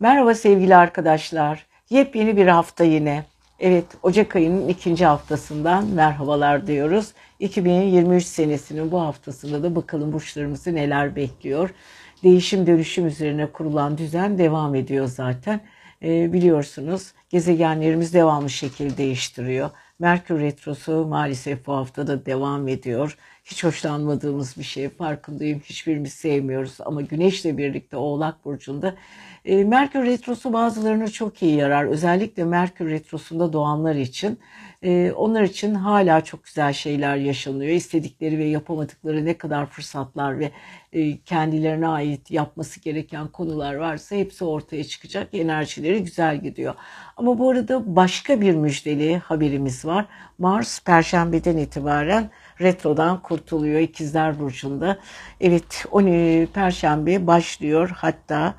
Merhaba sevgili arkadaşlar. Yepyeni bir hafta yine. Evet, Ocak ayının ikinci haftasından merhabalar diyoruz. 2023 senesinin bu haftasında da bakalım burçlarımızı neler bekliyor. Değişim dönüşüm üzerine kurulan düzen devam ediyor zaten. Ee, biliyorsunuz gezegenlerimiz devamlı şekil değiştiriyor. Merkür Retrosu maalesef bu haftada devam ediyor. Hiç hoşlanmadığımız bir şey farkındayım. Hiçbirimiz sevmiyoruz ama Güneş'le birlikte Oğlak Burcu'nda e, Merkür Retrosu bazılarına çok iyi yarar. Özellikle Merkür Retrosu'nda doğanlar için. E, onlar için hala çok güzel şeyler yaşanıyor. İstedikleri ve yapamadıkları ne kadar fırsatlar ve e, kendilerine ait yapması gereken konular varsa hepsi ortaya çıkacak. Enerjileri güzel gidiyor. Ama bu arada başka bir müjdeli haberimiz var. Mars Perşembeden itibaren retrodan kurtuluyor İkizler Burcu'nda. Evet 10 Perşembe başlıyor hatta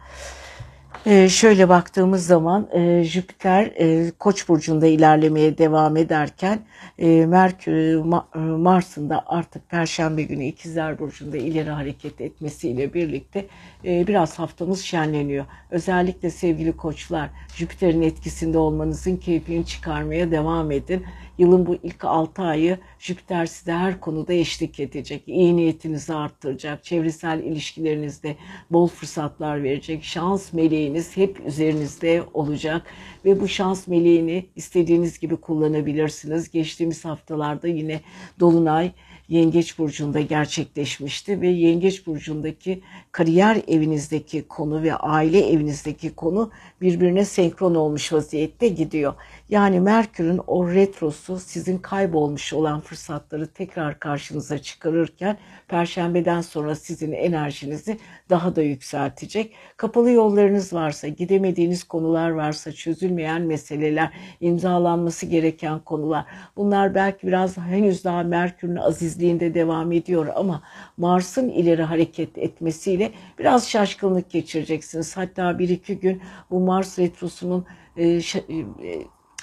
ee, şöyle baktığımız zaman e, Jüpiter e, Koç burcunda ilerlemeye devam ederken e, Merkür Ma, e, Mars'ın da artık Perşembe günü İkizler burcunda ileri hareket etmesiyle birlikte e, biraz haftamız şenleniyor. Özellikle sevgili Koçlar Jüpiter'in etkisinde olmanızın keyfini çıkarmaya devam edin. Yılın bu ilk 6 ayı Jüpiter size her konuda eşlik edecek. İyi niyetinizi arttıracak. Çevresel ilişkilerinizde bol fırsatlar verecek. Şans meleğiniz hep üzerinizde olacak. Ve bu şans meleğini istediğiniz gibi kullanabilirsiniz. Geçtiğimiz haftalarda yine Dolunay Yengeç Burcu'nda gerçekleşmişti ve Yengeç Burcu'ndaki kariyer evinizdeki konu ve aile evinizdeki konu birbirine senkron olmuş vaziyette gidiyor. Yani Merkür'ün o retrosu sizin kaybolmuş olan fırsatları tekrar karşınıza çıkarırken Perşembeden sonra sizin enerjinizi daha da yükseltecek. Kapalı yollarınız varsa, gidemediğiniz konular varsa, çözülmeyen meseleler, imzalanması gereken konular. Bunlar belki biraz henüz daha Merkür'ün azizliğinde devam ediyor ama Mars'ın ileri hareket etmesiyle biraz şaşkınlık geçireceksiniz. Hatta bir iki gün bu Mars retrosunun e, e,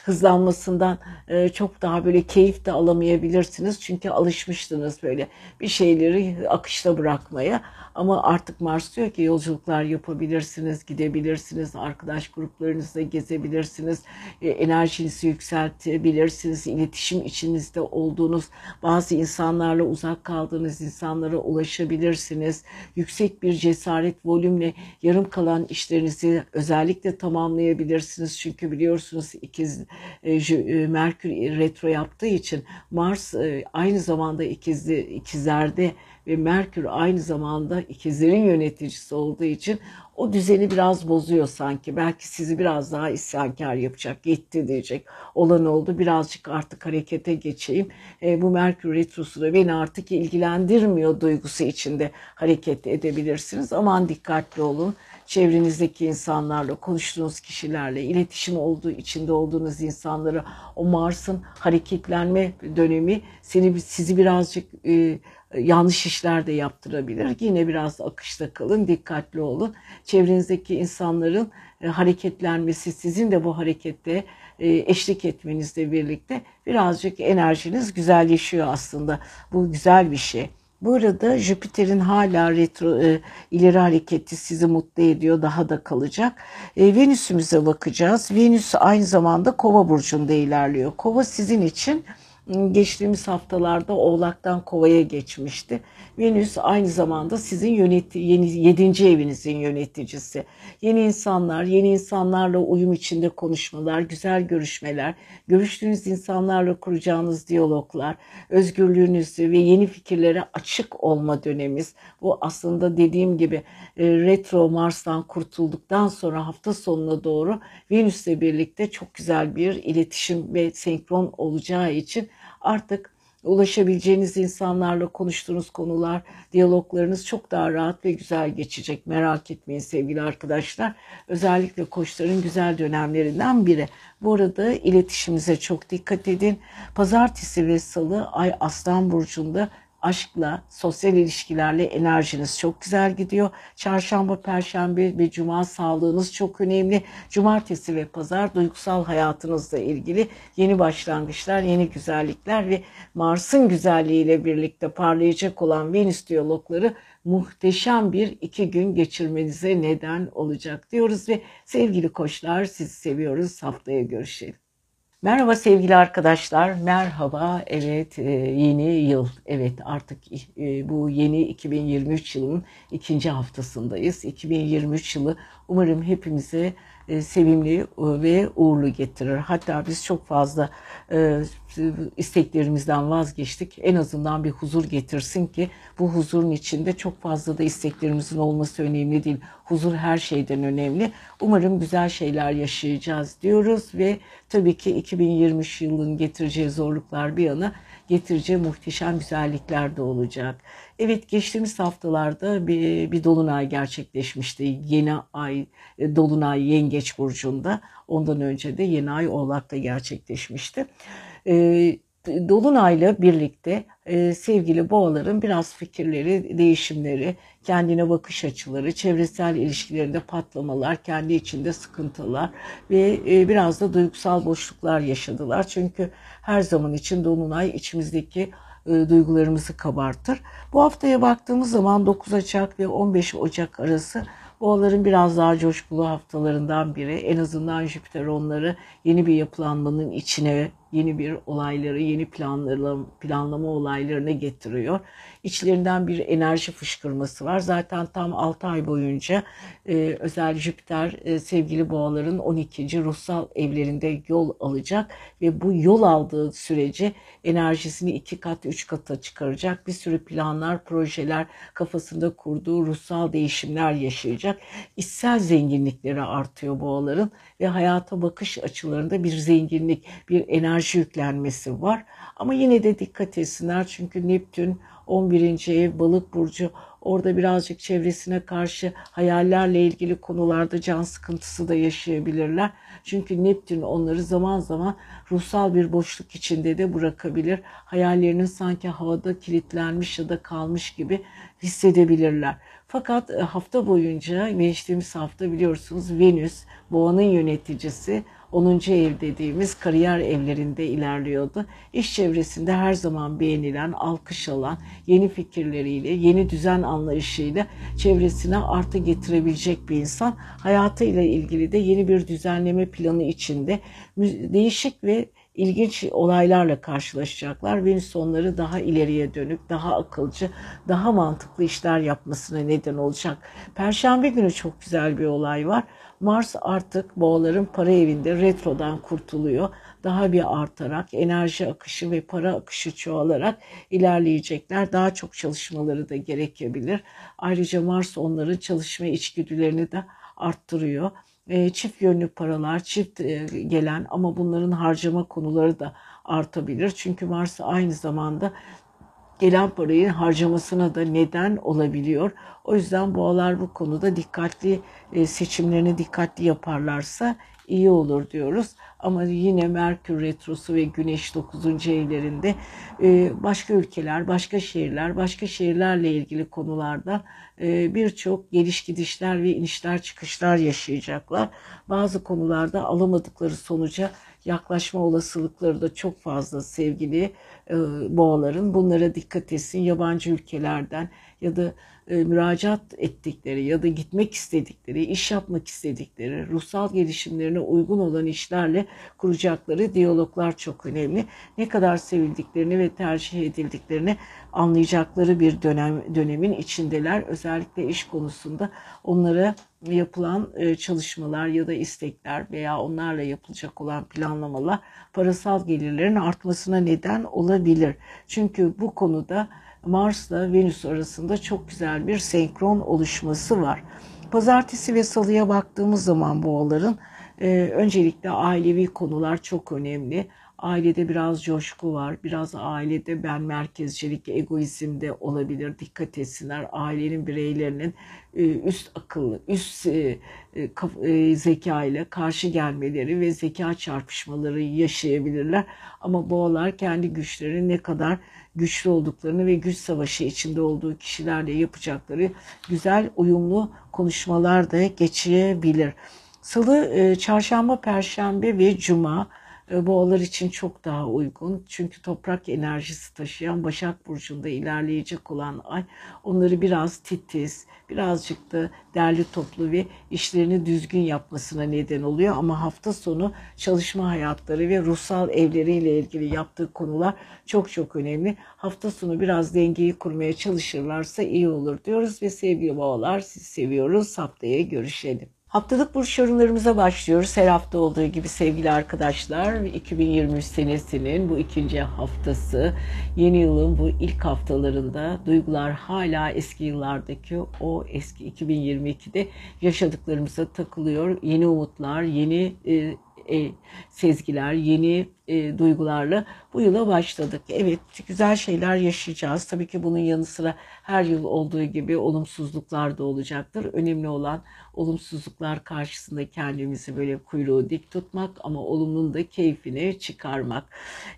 hızlanmasından e, çok daha böyle keyif de alamayabilirsiniz. Çünkü alışmıştınız böyle bir şeyleri akışta bırakmaya. Ama artık Mars diyor ki yolculuklar yapabilirsiniz, gidebilirsiniz, arkadaş gruplarınızda gezebilirsiniz, e, enerjinizi yükseltebilirsiniz, iletişim içinizde olduğunuz bazı insanlarla uzak kaldığınız insanlara ulaşabilirsiniz. Yüksek bir cesaret volümle yarım kalan işlerinizi özellikle tamamlayabilirsiniz. Çünkü biliyorsunuz ikiz Merkür retro yaptığı için Mars e, aynı zamanda ikizli, ikizlerde ve Merkür aynı zamanda ikizlerin yöneticisi olduğu için o düzeni biraz bozuyor sanki. Belki sizi biraz daha isyankar yapacak, yetti diyecek. Olan oldu birazcık artık harekete geçeyim. E, bu Merkür Retrosu da beni artık ilgilendirmiyor duygusu içinde hareket edebilirsiniz. Aman dikkatli olun çevrenizdeki insanlarla, konuştuğunuz kişilerle, iletişim olduğu içinde olduğunuz insanlara o Mars'ın hareketlenme dönemi seni sizi birazcık e, yanlış işler de yaptırabilir. Yine biraz akışta kalın, dikkatli olun. Çevrenizdeki insanların e, hareketlenmesi, sizin de bu harekette e, eşlik etmenizle birlikte birazcık enerjiniz güzelleşiyor aslında. Bu güzel bir şey. Bu arada Jüpiter'in hala retro e, ileri hareketi sizi mutlu ediyor, daha da kalacak. E, Venüs'ümüze bakacağız. Venüs aynı zamanda Kova burcunda ilerliyor. Kova sizin için geçtiğimiz haftalarda Oğlak'tan Kova'ya geçmişti. Venüs aynı zamanda sizin yöneti, yeni, yedinci evinizin yöneticisi. Yeni insanlar, yeni insanlarla uyum içinde konuşmalar, güzel görüşmeler, görüştüğünüz insanlarla kuracağınız diyaloglar, özgürlüğünüzü ve yeni fikirlere açık olma dönemimiz. Bu aslında dediğim gibi e, retro Mars'tan kurtulduktan sonra hafta sonuna doğru Venüs'le birlikte çok güzel bir iletişim ve senkron olacağı için artık ulaşabileceğiniz insanlarla konuştuğunuz konular, diyaloglarınız çok daha rahat ve güzel geçecek. Merak etmeyin sevgili arkadaşlar. Özellikle koçların güzel dönemlerinden biri. Bu arada iletişimize çok dikkat edin. Pazartesi ve salı Ay Aslan Burcu'nda aşkla, sosyal ilişkilerle enerjiniz çok güzel gidiyor. Çarşamba, perşembe ve cuma sağlığınız çok önemli. Cumartesi ve pazar duygusal hayatınızla ilgili yeni başlangıçlar, yeni güzellikler ve Mars'ın güzelliğiyle birlikte parlayacak olan Venüs diyalogları muhteşem bir iki gün geçirmenize neden olacak diyoruz ve sevgili koçlar sizi seviyoruz. Haftaya görüşelim. Merhaba sevgili arkadaşlar. Merhaba. Evet e, yeni yıl. Evet artık e, bu yeni 2023 yılının ikinci haftasındayız. 2023 yılı umarım hepimize e, sevimli ve uğurlu getirir. Hatta biz çok fazla isteklerimizden vazgeçtik. En azından bir huzur getirsin ki bu huzurun içinde çok fazla da isteklerimizin olması önemli değil. Huzur her şeyden önemli. Umarım güzel şeyler yaşayacağız diyoruz ve tabii ki 2023 yılının getireceği zorluklar bir yana getireceği muhteşem güzellikler de olacak. Evet geçtiğimiz haftalarda bir, bir dolunay gerçekleşmişti. Yeni ay e, dolunay yengeç burcunda. Ondan önce de yeni ay oğlakta gerçekleşmişti. Ee, Dolunay'la birlikte e, sevgili boğaların biraz fikirleri, değişimleri, kendine bakış açıları, çevresel ilişkilerinde patlamalar, kendi içinde sıkıntılar ve e, biraz da duygusal boşluklar yaşadılar. Çünkü her zaman için Dolunay içimizdeki e, duygularımızı kabartır. Bu haftaya baktığımız zaman 9 Ocak ve 15 Ocak arası Boğaların biraz daha coşkulu haftalarından biri. En azından Jüpiter onları yeni bir yapılanmanın içine yeni bir olayları, yeni planlama, planlama olaylarına getiriyor. İçlerinden bir enerji fışkırması var. Zaten tam 6 ay boyunca e, özel Jüpiter e, sevgili boğaların 12. ruhsal evlerinde yol alacak ve bu yol aldığı sürece enerjisini iki kat, üç kata çıkaracak. Bir sürü planlar, projeler kafasında kurduğu ruhsal değişimler yaşayacak. İçsel zenginlikleri artıyor boğaların ve hayata bakış açılarında bir zenginlik, bir enerji yüklenmesi var. Ama yine de dikkat etsinler çünkü Neptün 11. ev balık burcu orada birazcık çevresine karşı hayallerle ilgili konularda can sıkıntısı da yaşayabilirler. Çünkü Neptün onları zaman zaman ruhsal bir boşluk içinde de bırakabilir. Hayallerinin sanki havada kilitlenmiş ya da kalmış gibi hissedebilirler. Fakat e, hafta boyunca geçtiğimiz hafta biliyorsunuz Venüs boğanın yöneticisi 10. ev dediğimiz kariyer evlerinde ilerliyordu. İş çevresinde her zaman beğenilen, alkış alan, yeni fikirleriyle, yeni düzen anlayışıyla çevresine artı getirebilecek bir insan. Hayatıyla ilgili de yeni bir düzenleme planı içinde değişik ve ilginç olaylarla karşılaşacaklar. Venüs onları daha ileriye dönük, daha akılcı, daha mantıklı işler yapmasına neden olacak. Perşembe günü çok güzel bir olay var. Mars artık boğaların para evinde retrodan kurtuluyor. Daha bir artarak enerji akışı ve para akışı çoğalarak ilerleyecekler. Daha çok çalışmaları da gerekebilir. Ayrıca Mars onların çalışma içgüdülerini de arttırıyor. E, çift yönlü paralar, çift e, gelen ama bunların harcama konuları da artabilir. Çünkü Mars aynı zamanda gelen parayı harcamasına da neden olabiliyor. O yüzden boğalar bu konuda dikkatli e, seçimlerini dikkatli yaparlarsa iyi olur diyoruz. Ama yine Merkür Retrosu ve Güneş 9. evlerinde e, başka ülkeler, başka şehirler, başka şehirlerle ilgili konularda e, birçok geliş gidişler ve inişler çıkışlar yaşayacaklar. Bazı konularda alamadıkları sonuca yaklaşma olasılıkları da çok fazla sevgili boğaların. Bunlara dikkat etsin. Yabancı ülkelerden ya da e, müracaat ettikleri ya da gitmek istedikleri, iş yapmak istedikleri, ruhsal gelişimlerine uygun olan işlerle kuracakları diyaloglar çok önemli. Ne kadar sevildiklerini ve tercih edildiklerini anlayacakları bir dönem dönemin içindeler. Özellikle iş konusunda onlara yapılan e, çalışmalar ya da istekler veya onlarla yapılacak olan planlamalar parasal gelirlerin artmasına neden olabilir. Çünkü bu konuda Mars'la Venüs arasında çok güzel bir senkron oluşması var. Pazartesi ve salıya baktığımız zaman boğaların e, öncelikle ailevi konular çok önemli. Ailede biraz coşku var. Biraz ailede ben merkezcilik, egoizm de olabilir. Dikkat etsinler. Ailenin bireylerinin e, üst akıllı, üst e, e, zeka ile karşı gelmeleri ve zeka çarpışmaları yaşayabilirler. Ama boğalar kendi güçlerini ne kadar güçlü olduklarını ve güç savaşı içinde olduğu kişilerle yapacakları güzel uyumlu konuşmalar da geçirebilir. Salı, çarşamba, perşembe ve cuma boğalar için çok daha uygun. Çünkü toprak enerjisi taşıyan Başak Burcu'nda ilerleyecek olan ay onları biraz titiz, birazcık da derli toplu ve işlerini düzgün yapmasına neden oluyor. Ama hafta sonu çalışma hayatları ve ruhsal evleriyle ilgili yaptığı konular çok çok önemli. Hafta sonu biraz dengeyi kurmaya çalışırlarsa iyi olur diyoruz ve sevgili boğalar siz seviyoruz. Haftaya görüşelim. Haftalık burç yorumlarımıza başlıyoruz. Her hafta olduğu gibi sevgili arkadaşlar 2023 senesinin bu ikinci haftası yeni yılın bu ilk haftalarında duygular hala eski yıllardaki o eski 2022'de yaşadıklarımıza takılıyor. Yeni umutlar, yeni e, e, sezgiler, yeni e, duygularla bu yıla başladık. Evet güzel şeyler yaşayacağız. Tabii ki bunun yanı sıra her yıl olduğu gibi olumsuzluklar da olacaktır. Önemli olan olumsuzluklar karşısında kendimizi böyle kuyruğu dik tutmak ama olumlunun da keyfini çıkarmak.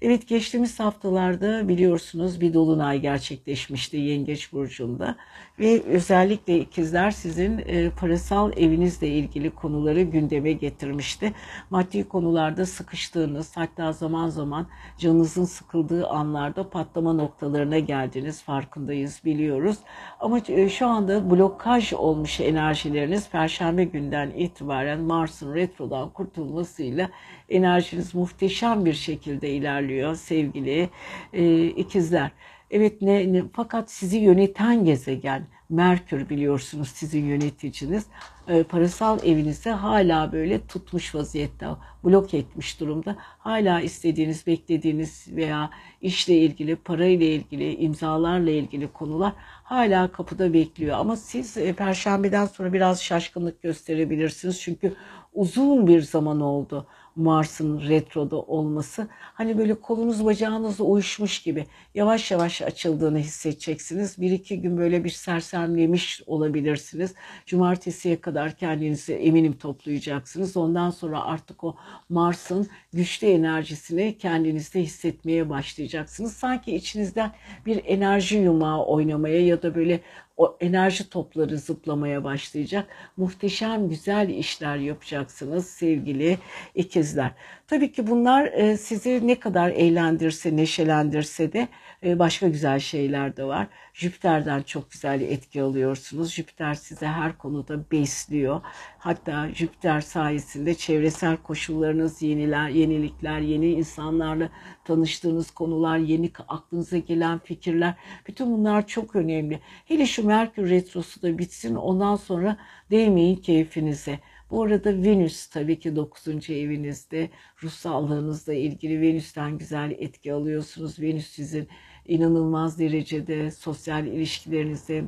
Evet geçtiğimiz haftalarda biliyorsunuz bir dolunay gerçekleşmişti Yengeç Burcu'nda ve özellikle ikizler sizin e, parasal evinizle ilgili konuları gündeme getirmişti. Maddi konularda sıkıştığınız hatta zaman zaman canınızın sıkıldığı anlarda patlama noktalarına geldiğiniz farkındayız biliyoruz. Ama e, şu anda blokaj olmuş enerjileriniz Perşembe günden itibaren Mars'ın retrodan kurtulmasıyla enerjiniz muhteşem bir şekilde ilerliyor sevgili e, ikizler. Evet ne, ne fakat sizi yöneten gezegen Merkür biliyorsunuz sizin yöneticiniz. E, parasal evinizi hala böyle tutmuş vaziyette, blok etmiş durumda. Hala istediğiniz, beklediğiniz veya işle ilgili, parayla ilgili, imzalarla ilgili konular hala kapıda bekliyor. Ama siz e, perşembeden sonra biraz şaşkınlık gösterebilirsiniz. Çünkü uzun bir zaman oldu Mars'ın retroda olması. Hani böyle kolunuz bacağınız uyuşmuş gibi yavaş yavaş açıldığını hissedeceksiniz. Bir iki gün böyle bir sersemlemiş olabilirsiniz. Cumartesiye kadar kendinizi eminim toplayacaksınız. Ondan sonra artık o Mars'ın güçlü enerjisini kendinizde hissetmeye başlayacaksınız. Sanki içinizden bir enerji yumağı oynamaya ya da böyle o enerji topları zıplamaya başlayacak. Muhteşem güzel işler yapacaksınız sevgili ikizler. Tabii ki bunlar e, sizi ne kadar eğlendirse, neşelendirse de e, başka güzel şeyler de var. Jüpiter'den çok güzel etki alıyorsunuz. Jüpiter size her konuda besliyor. Hatta Jüpiter sayesinde çevresel koşullarınız yeniler, yenilikler, yeni insanlarla tanıştığınız konular, yeni aklınıza gelen fikirler. Bütün bunlar çok önemli. Hele şu Merkür Retrosu da bitsin ondan sonra değmeyin keyfinize. Bu arada Venüs tabii ki 9. evinizde ruh sağlığınızla ilgili Venüs'ten güzel etki alıyorsunuz. Venüs sizin inanılmaz derecede sosyal ilişkilerinizde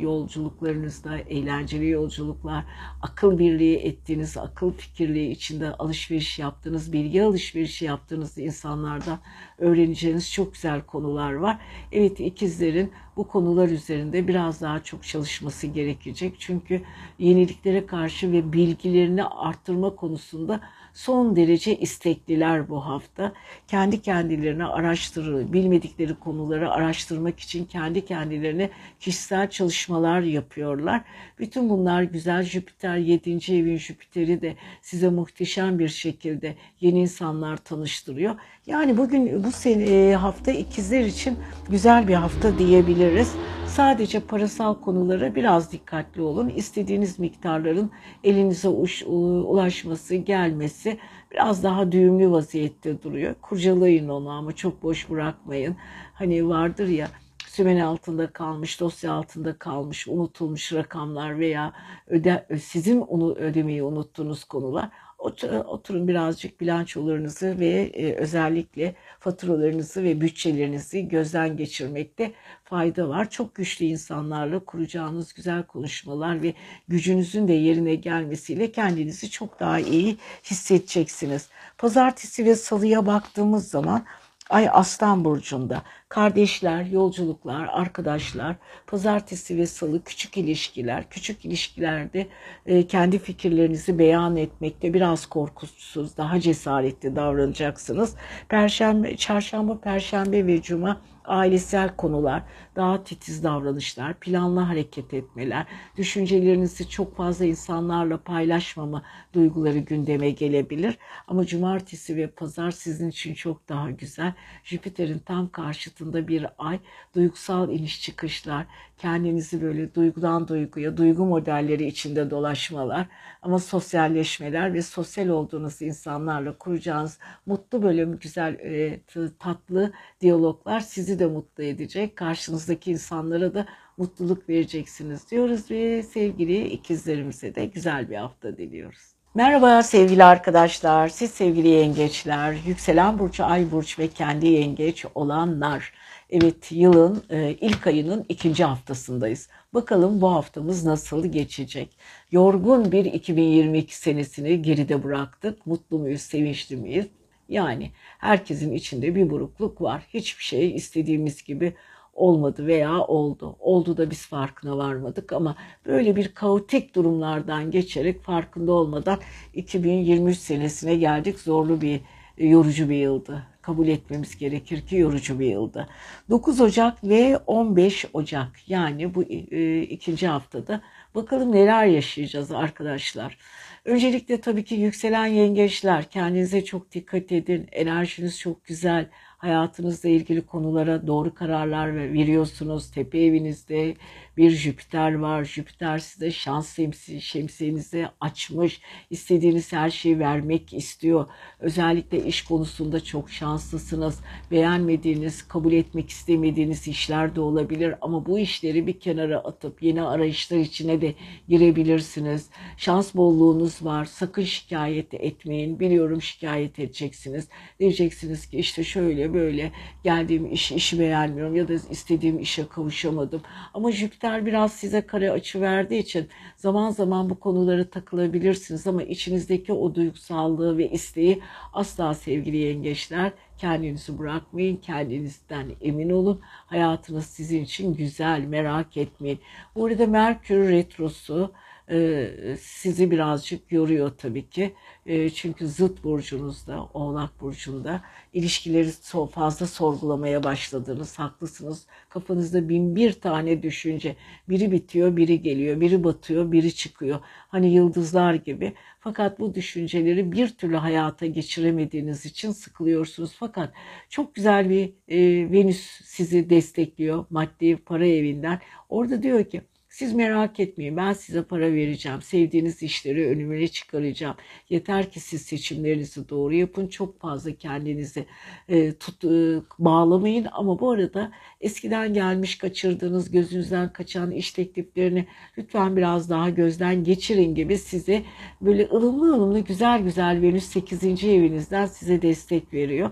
yolculuklarınızda, eğlenceli yolculuklar, akıl birliği ettiğiniz, akıl fikirliği içinde alışveriş yaptığınız, bilgi alışverişi yaptığınız insanlardan öğreneceğiniz çok güzel konular var. Evet ikizlerin bu konular üzerinde biraz daha çok çalışması gerekecek. Çünkü yeniliklere karşı ve bilgilerini arttırma konusunda son derece istekliler bu hafta. Kendi kendilerine araştırır, bilmedikleri konuları araştırmak için kendi kendilerine kişisel çalışmalar yapıyorlar. Bütün bunlar güzel Jüpiter 7. evin Jüpiter'i de size muhteşem bir şekilde yeni insanlar tanıştırıyor. Yani bugün bu sene, e, hafta ikizler için güzel bir hafta diyebiliriz. Sadece parasal konulara biraz dikkatli olun. İstediğiniz miktarların elinize ulaşması, gelmesi biraz daha düğümlü vaziyette duruyor. Kurcalayın onu ama çok boş bırakmayın. Hani vardır ya sümen altında kalmış, dosya altında kalmış, unutulmuş rakamlar veya öde, sizin onu ödemeyi unuttuğunuz konular Oturun birazcık bilançolarınızı ve e, özellikle faturalarınızı ve bütçelerinizi gözden geçirmekte fayda var. Çok güçlü insanlarla kuracağınız güzel konuşmalar ve gücünüzün de yerine gelmesiyle kendinizi çok daha iyi hissedeceksiniz. Pazartesi ve salıya baktığımız zaman Ay Aslan Burcu'nda kardeşler, yolculuklar, arkadaşlar, pazartesi ve salı küçük ilişkiler, küçük ilişkilerde e, kendi fikirlerinizi beyan etmekte biraz korkusuz, daha cesaretli davranacaksınız. Perşembe, çarşamba, perşembe ve cuma ailesel konular, daha titiz davranışlar, planlı hareket etmeler, düşüncelerinizi çok fazla insanlarla paylaşmama duyguları gündeme gelebilir. Ama cumartesi ve pazar sizin için çok daha güzel. Jüpiter'in tam karşıtında bir ay, duygusal iniş çıkışlar, kendinizi böyle duygudan duyguya, duygu modelleri içinde dolaşmalar ama sosyalleşmeler ve sosyal olduğunuz insanlarla kuracağınız mutlu bölüm, güzel, e, tatlı diyaloglar sizi de mutlu edecek. Karşınızdaki insanlara da mutluluk vereceksiniz diyoruz ve sevgili ikizlerimize de güzel bir hafta diliyoruz. Merhaba sevgili arkadaşlar, siz sevgili yengeçler, yükselen burç, ay burç ve kendi yengeç olanlar. Evet yılın e, ilk ayının ikinci haftasındayız. Bakalım bu haftamız nasıl geçecek? Yorgun bir 2022 senesini geride bıraktık. Mutlu muyuz, sevinçli miyiz? Yani herkesin içinde bir burukluk var. Hiçbir şey istediğimiz gibi olmadı veya oldu. Oldu da biz farkına varmadık ama böyle bir kaotik durumlardan geçerek farkında olmadan 2023 senesine geldik. Zorlu bir, yorucu bir yıldı. Kabul etmemiz gerekir ki yorucu bir yıldı. 9 Ocak ve 15 Ocak yani bu e, ikinci haftada bakalım neler yaşayacağız arkadaşlar. Öncelikle tabii ki yükselen yengeçler kendinize çok dikkat edin. Enerjiniz çok güzel hayatınızla ilgili konulara doğru kararlar veriyorsunuz. Tepe evinizde bir Jüpiter var. Jüpiter size şans şemsiyenizi açmış. İstediğiniz her şeyi vermek istiyor. Özellikle iş konusunda çok şanslısınız. Beğenmediğiniz, kabul etmek istemediğiniz işler de olabilir. Ama bu işleri bir kenara atıp yeni arayışlar içine de girebilirsiniz. Şans bolluğunuz var. Sakın şikayet etmeyin. Biliyorum şikayet edeceksiniz. Diyeceksiniz ki işte şöyle böyle geldiğim iş, işi beğenmiyorum ya da istediğim işe kavuşamadım. Ama Jüpiter biraz size kare açı verdiği için zaman zaman bu konuları takılabilirsiniz ama içinizdeki o duygusallığı ve isteği asla sevgili yengeçler kendinizi bırakmayın, kendinizden emin olun. Hayatınız sizin için güzel, merak etmeyin. Bu arada Merkür Retrosu e, sizi birazcık yoruyor tabii ki. E, çünkü zıt burcunuzda, oğlak burcunda ilişkileri fazla sorgulamaya başladınız. Haklısınız. Kafanızda bin bir tane düşünce. Biri bitiyor, biri geliyor. Biri batıyor, biri çıkıyor. Hani yıldızlar gibi. Fakat bu düşünceleri bir türlü hayata geçiremediğiniz için sıkılıyorsunuz. Fakat çok güzel bir e, Venüs sizi destekliyor maddi para evinden. Orada diyor ki siz merak etmeyin ben size para vereceğim. Sevdiğiniz işleri önüme çıkaracağım. Yeter ki siz seçimlerinizi doğru yapın. Çok fazla kendinizi e, tut, e, bağlamayın. Ama bu arada eskiden gelmiş kaçırdığınız gözünüzden kaçan iş tekliflerini lütfen biraz daha gözden geçirin gibi size böyle ılımlı ılımlı güzel güzel Venüs 8. evinizden size destek veriyor.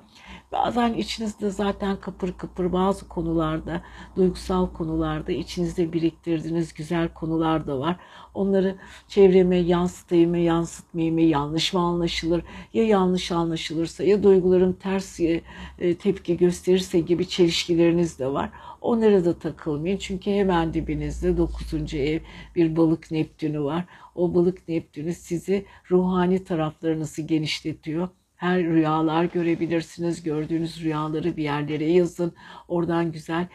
Bazen içinizde zaten kıpır kıpır bazı konularda, duygusal konularda içinizde biriktirdiğiniz güzel konular da var. Onları çevreme yansıtayım mı, yansıtmayayım mı, yanlış mı anlaşılır? Ya yanlış anlaşılırsa ya duygularım ters e, tepki gösterirse gibi çelişkileriniz de var. Onlara da takılmayın. Çünkü hemen dibinizde 9. ev bir balık Neptünü var. O balık Neptünü sizi ruhani taraflarınızı genişletiyor her rüyalar görebilirsiniz. Gördüğünüz rüyaları bir yerlere yazın. Oradan güzel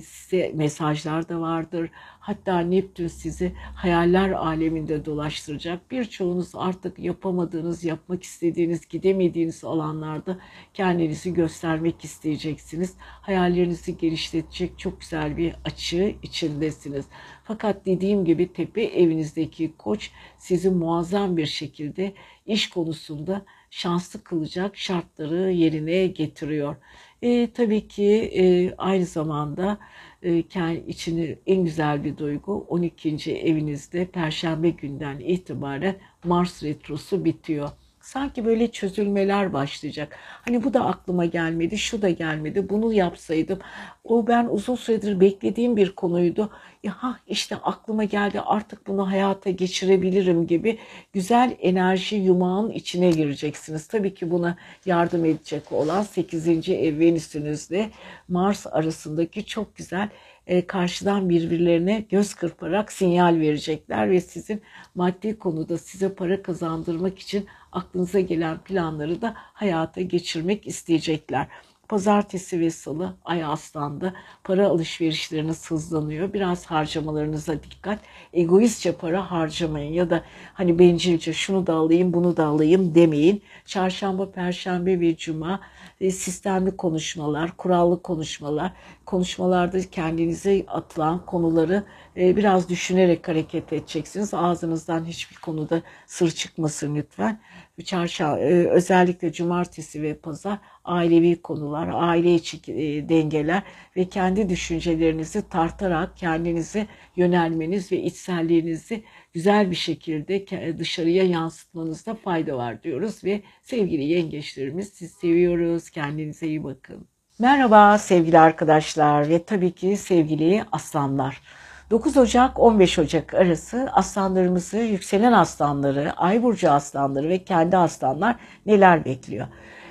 size mesajlar da vardır. Hatta Neptün sizi hayaller aleminde dolaştıracak. Birçoğunuz artık yapamadığınız, yapmak istediğiniz, gidemediğiniz alanlarda kendinizi göstermek isteyeceksiniz. Hayallerinizi geliştirecek çok güzel bir açı içindesiniz. Fakat dediğim gibi tepe evinizdeki koç sizi muazzam bir şekilde iş konusunda şanslı kılacak şartları yerine getiriyor. E, tabii ki e, aynı zamanda e, kendi içini en güzel bir duygu 12. evinizde Perşembe günden itibaren Mars retrosu bitiyor. Sanki böyle çözülmeler başlayacak. Hani bu da aklıma gelmedi, şu da gelmedi, bunu yapsaydım. O ben uzun süredir beklediğim bir konuydu. Ya işte aklıma geldi artık bunu hayata geçirebilirim gibi güzel enerji yumağın içine gireceksiniz. Tabii ki buna yardım edecek olan 8. ev Venüs'ünüzle Mars arasındaki çok güzel e, karşıdan birbirlerine göz kırparak sinyal verecekler ve sizin maddi konuda size para kazandırmak için aklınıza gelen planları da hayata geçirmek isteyecekler. Pazartesi ve salı ay aslanda para alışverişleriniz hızlanıyor. Biraz harcamalarınıza dikkat. Egoistçe para harcamayın ya da hani bencilce şunu da alayım bunu da alayım demeyin. Çarşamba, perşembe ve cuma sistemli konuşmalar, kurallı konuşmalar, konuşmalarda kendinize atılan konuları e, biraz düşünerek hareket edeceksiniz. Ağzınızdan hiçbir konuda sır çıkmasın lütfen. Çarşamba, e, özellikle cumartesi ve pazar ailevi konular, aile içi dengeler ve kendi düşüncelerinizi tartarak kendinize yönelmeniz ve içselliğinizi güzel bir şekilde dışarıya yansıtmanızda fayda var diyoruz ve sevgili yengeçlerimiz siz seviyoruz. Kendinize iyi bakın. Merhaba sevgili arkadaşlar ve tabii ki sevgili aslanlar. 9 Ocak 15 Ocak arası aslanlarımızı, yükselen aslanları, ay burcu aslanları ve kendi aslanlar neler bekliyor?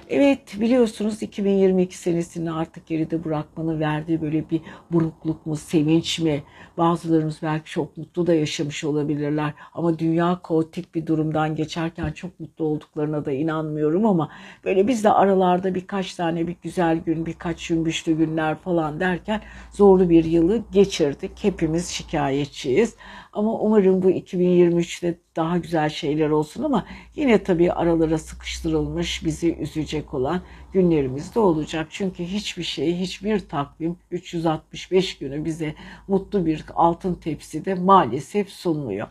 Evet biliyorsunuz 2022 senesini artık geride bırakmanın verdiği böyle bir burukluk mu, sevinç mi? Bazılarımız belki çok mutlu da yaşamış olabilirler. Ama dünya kaotik bir durumdan geçerken çok mutlu olduklarına da inanmıyorum ama böyle biz de aralarda birkaç tane bir güzel gün, birkaç cümbüşlü günler falan derken zorlu bir yılı geçirdik. Hepimiz şikayetçiyiz. Ama umarım bu 2023'te daha güzel şeyler olsun ama yine tabii aralara sıkıştırılmış bizi üzecek olan günlerimiz de olacak. Çünkü hiçbir şey, hiçbir takvim 365 günü bize mutlu bir altın tepside maalesef sunmuyor.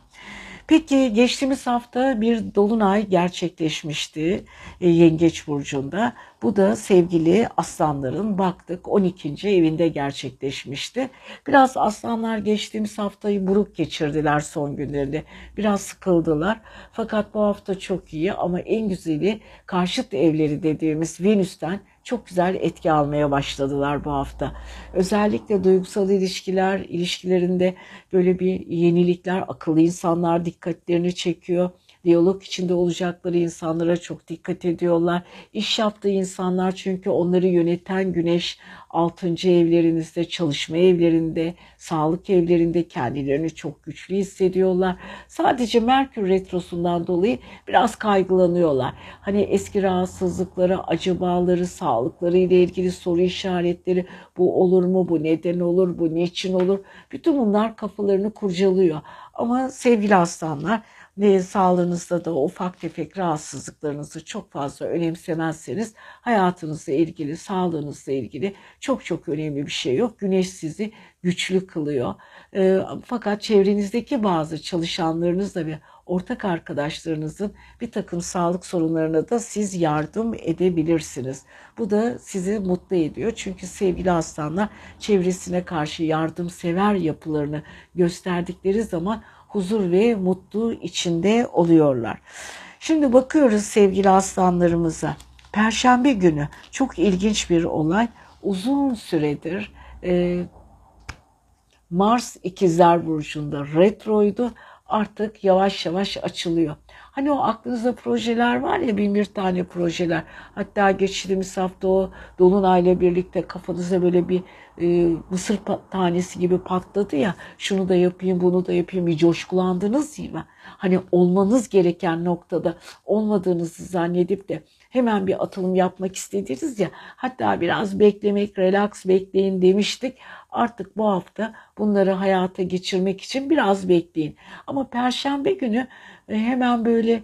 Peki geçtiğimiz hafta bir dolunay gerçekleşmişti e, Yengeç Burcu'nda. Bu da sevgili aslanların baktık 12. evinde gerçekleşmişti. Biraz aslanlar geçtiğimiz haftayı buruk geçirdiler son günlerinde. Biraz sıkıldılar. Fakat bu hafta çok iyi ama en güzeli karşıt evleri dediğimiz Venüs'ten çok güzel etki almaya başladılar bu hafta. Özellikle duygusal ilişkiler, ilişkilerinde böyle bir yenilikler, akıllı insanlar dikkatlerini çekiyor diyalog içinde olacakları insanlara çok dikkat ediyorlar. İş yaptığı insanlar çünkü onları yöneten güneş 6. evlerinizde, çalışma evlerinde, sağlık evlerinde kendilerini çok güçlü hissediyorlar. Sadece Merkür retrosundan dolayı biraz kaygılanıyorlar. Hani eski rahatsızlıkları, acabaları, sağlıkları ile ilgili soru işaretleri bu olur mu, bu neden olur, bu niçin olur? Bütün bunlar kafalarını kurcalıyor. Ama sevgili aslanlar ve sağlığınızda da ufak tefek rahatsızlıklarınızı çok fazla önemsemezseniz hayatınızla ilgili, sağlığınızla ilgili çok çok önemli bir şey yok. Güneş sizi güçlü kılıyor. E, fakat çevrenizdeki bazı çalışanlarınızla ve ortak arkadaşlarınızın bir takım sağlık sorunlarına da siz yardım edebilirsiniz. Bu da sizi mutlu ediyor. Çünkü sevgili aslanlar çevresine karşı yardımsever yapılarını gösterdikleri zaman huzur ve mutlu içinde oluyorlar. Şimdi bakıyoruz sevgili aslanlarımıza. Perşembe günü çok ilginç bir olay. Uzun süredir e, Mars ikizler burcunda retroydu. Artık yavaş yavaş açılıyor. Hani o aklınızda projeler var ya bin bir tane projeler. Hatta geçtiğimiz hafta o Dolunay'la birlikte kafanıza böyle bir e, mısır tanesi gibi patladı ya. Şunu da yapayım bunu da yapayım bir coşkulandınız değil mi? Hani olmanız gereken noktada olmadığınızı zannedip de hemen bir atılım yapmak istediniz ya. Hatta biraz beklemek, relax bekleyin demiştik. Artık bu hafta bunları hayata geçirmek için biraz bekleyin. Ama perşembe günü e, hemen böyle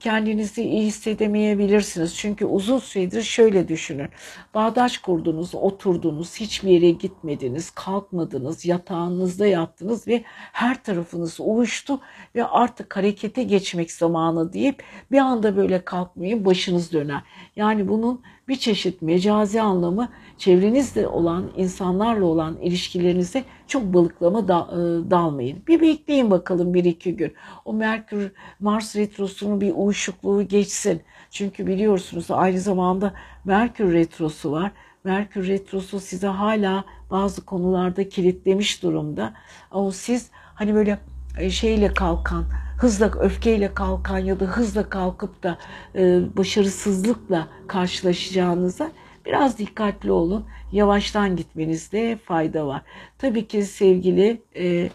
kendinizi iyi hissedemeyebilirsiniz. Çünkü uzun süredir şöyle düşünün. Bağdaş kurdunuz, oturdunuz, hiçbir yere gitmediniz, kalkmadınız, yatağınızda yattınız ve her tarafınız uyuştu ve artık harekete geçmek zamanı deyip bir anda böyle kalkmayın başınız döner. Yani bunun bir çeşit mecazi anlamı çevrenizde olan insanlarla olan ilişkilerinize çok balıklama da, e, dalmayın. Bir bekleyin bakalım bir iki gün. O Merkür Mars retrosunun bir uyuşukluğu geçsin. Çünkü biliyorsunuz aynı zamanda Merkür retrosu var. Merkür retrosu size hala bazı konularda kilitlemiş durumda. Ama siz hani böyle e, şeyle kalkan, hızla öfkeyle kalkan ya da hızla kalkıp da e, başarısızlıkla karşılaşacağınıza biraz dikkatli olun. Yavaştan gitmenizde fayda var. Tabii ki sevgili e,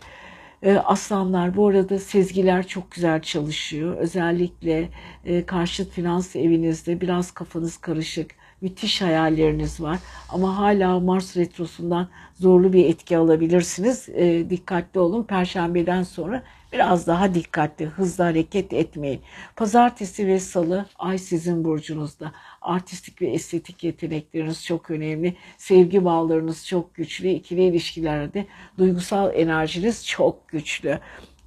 e, aslanlar bu arada sezgiler çok güzel çalışıyor. Özellikle e, karşıt finans evinizde biraz kafanız karışık müthiş hayalleriniz var ama hala Mars retrosundan zorlu bir etki alabilirsiniz. E, dikkatli olun. Perşembeden sonra biraz daha dikkatli, hızlı hareket etmeyin. Pazartesi ve salı ay sizin burcunuzda. Artistik ve estetik yetenekleriniz çok önemli. Sevgi bağlarınız çok güçlü. İkili ilişkilerde duygusal enerjiniz çok güçlü.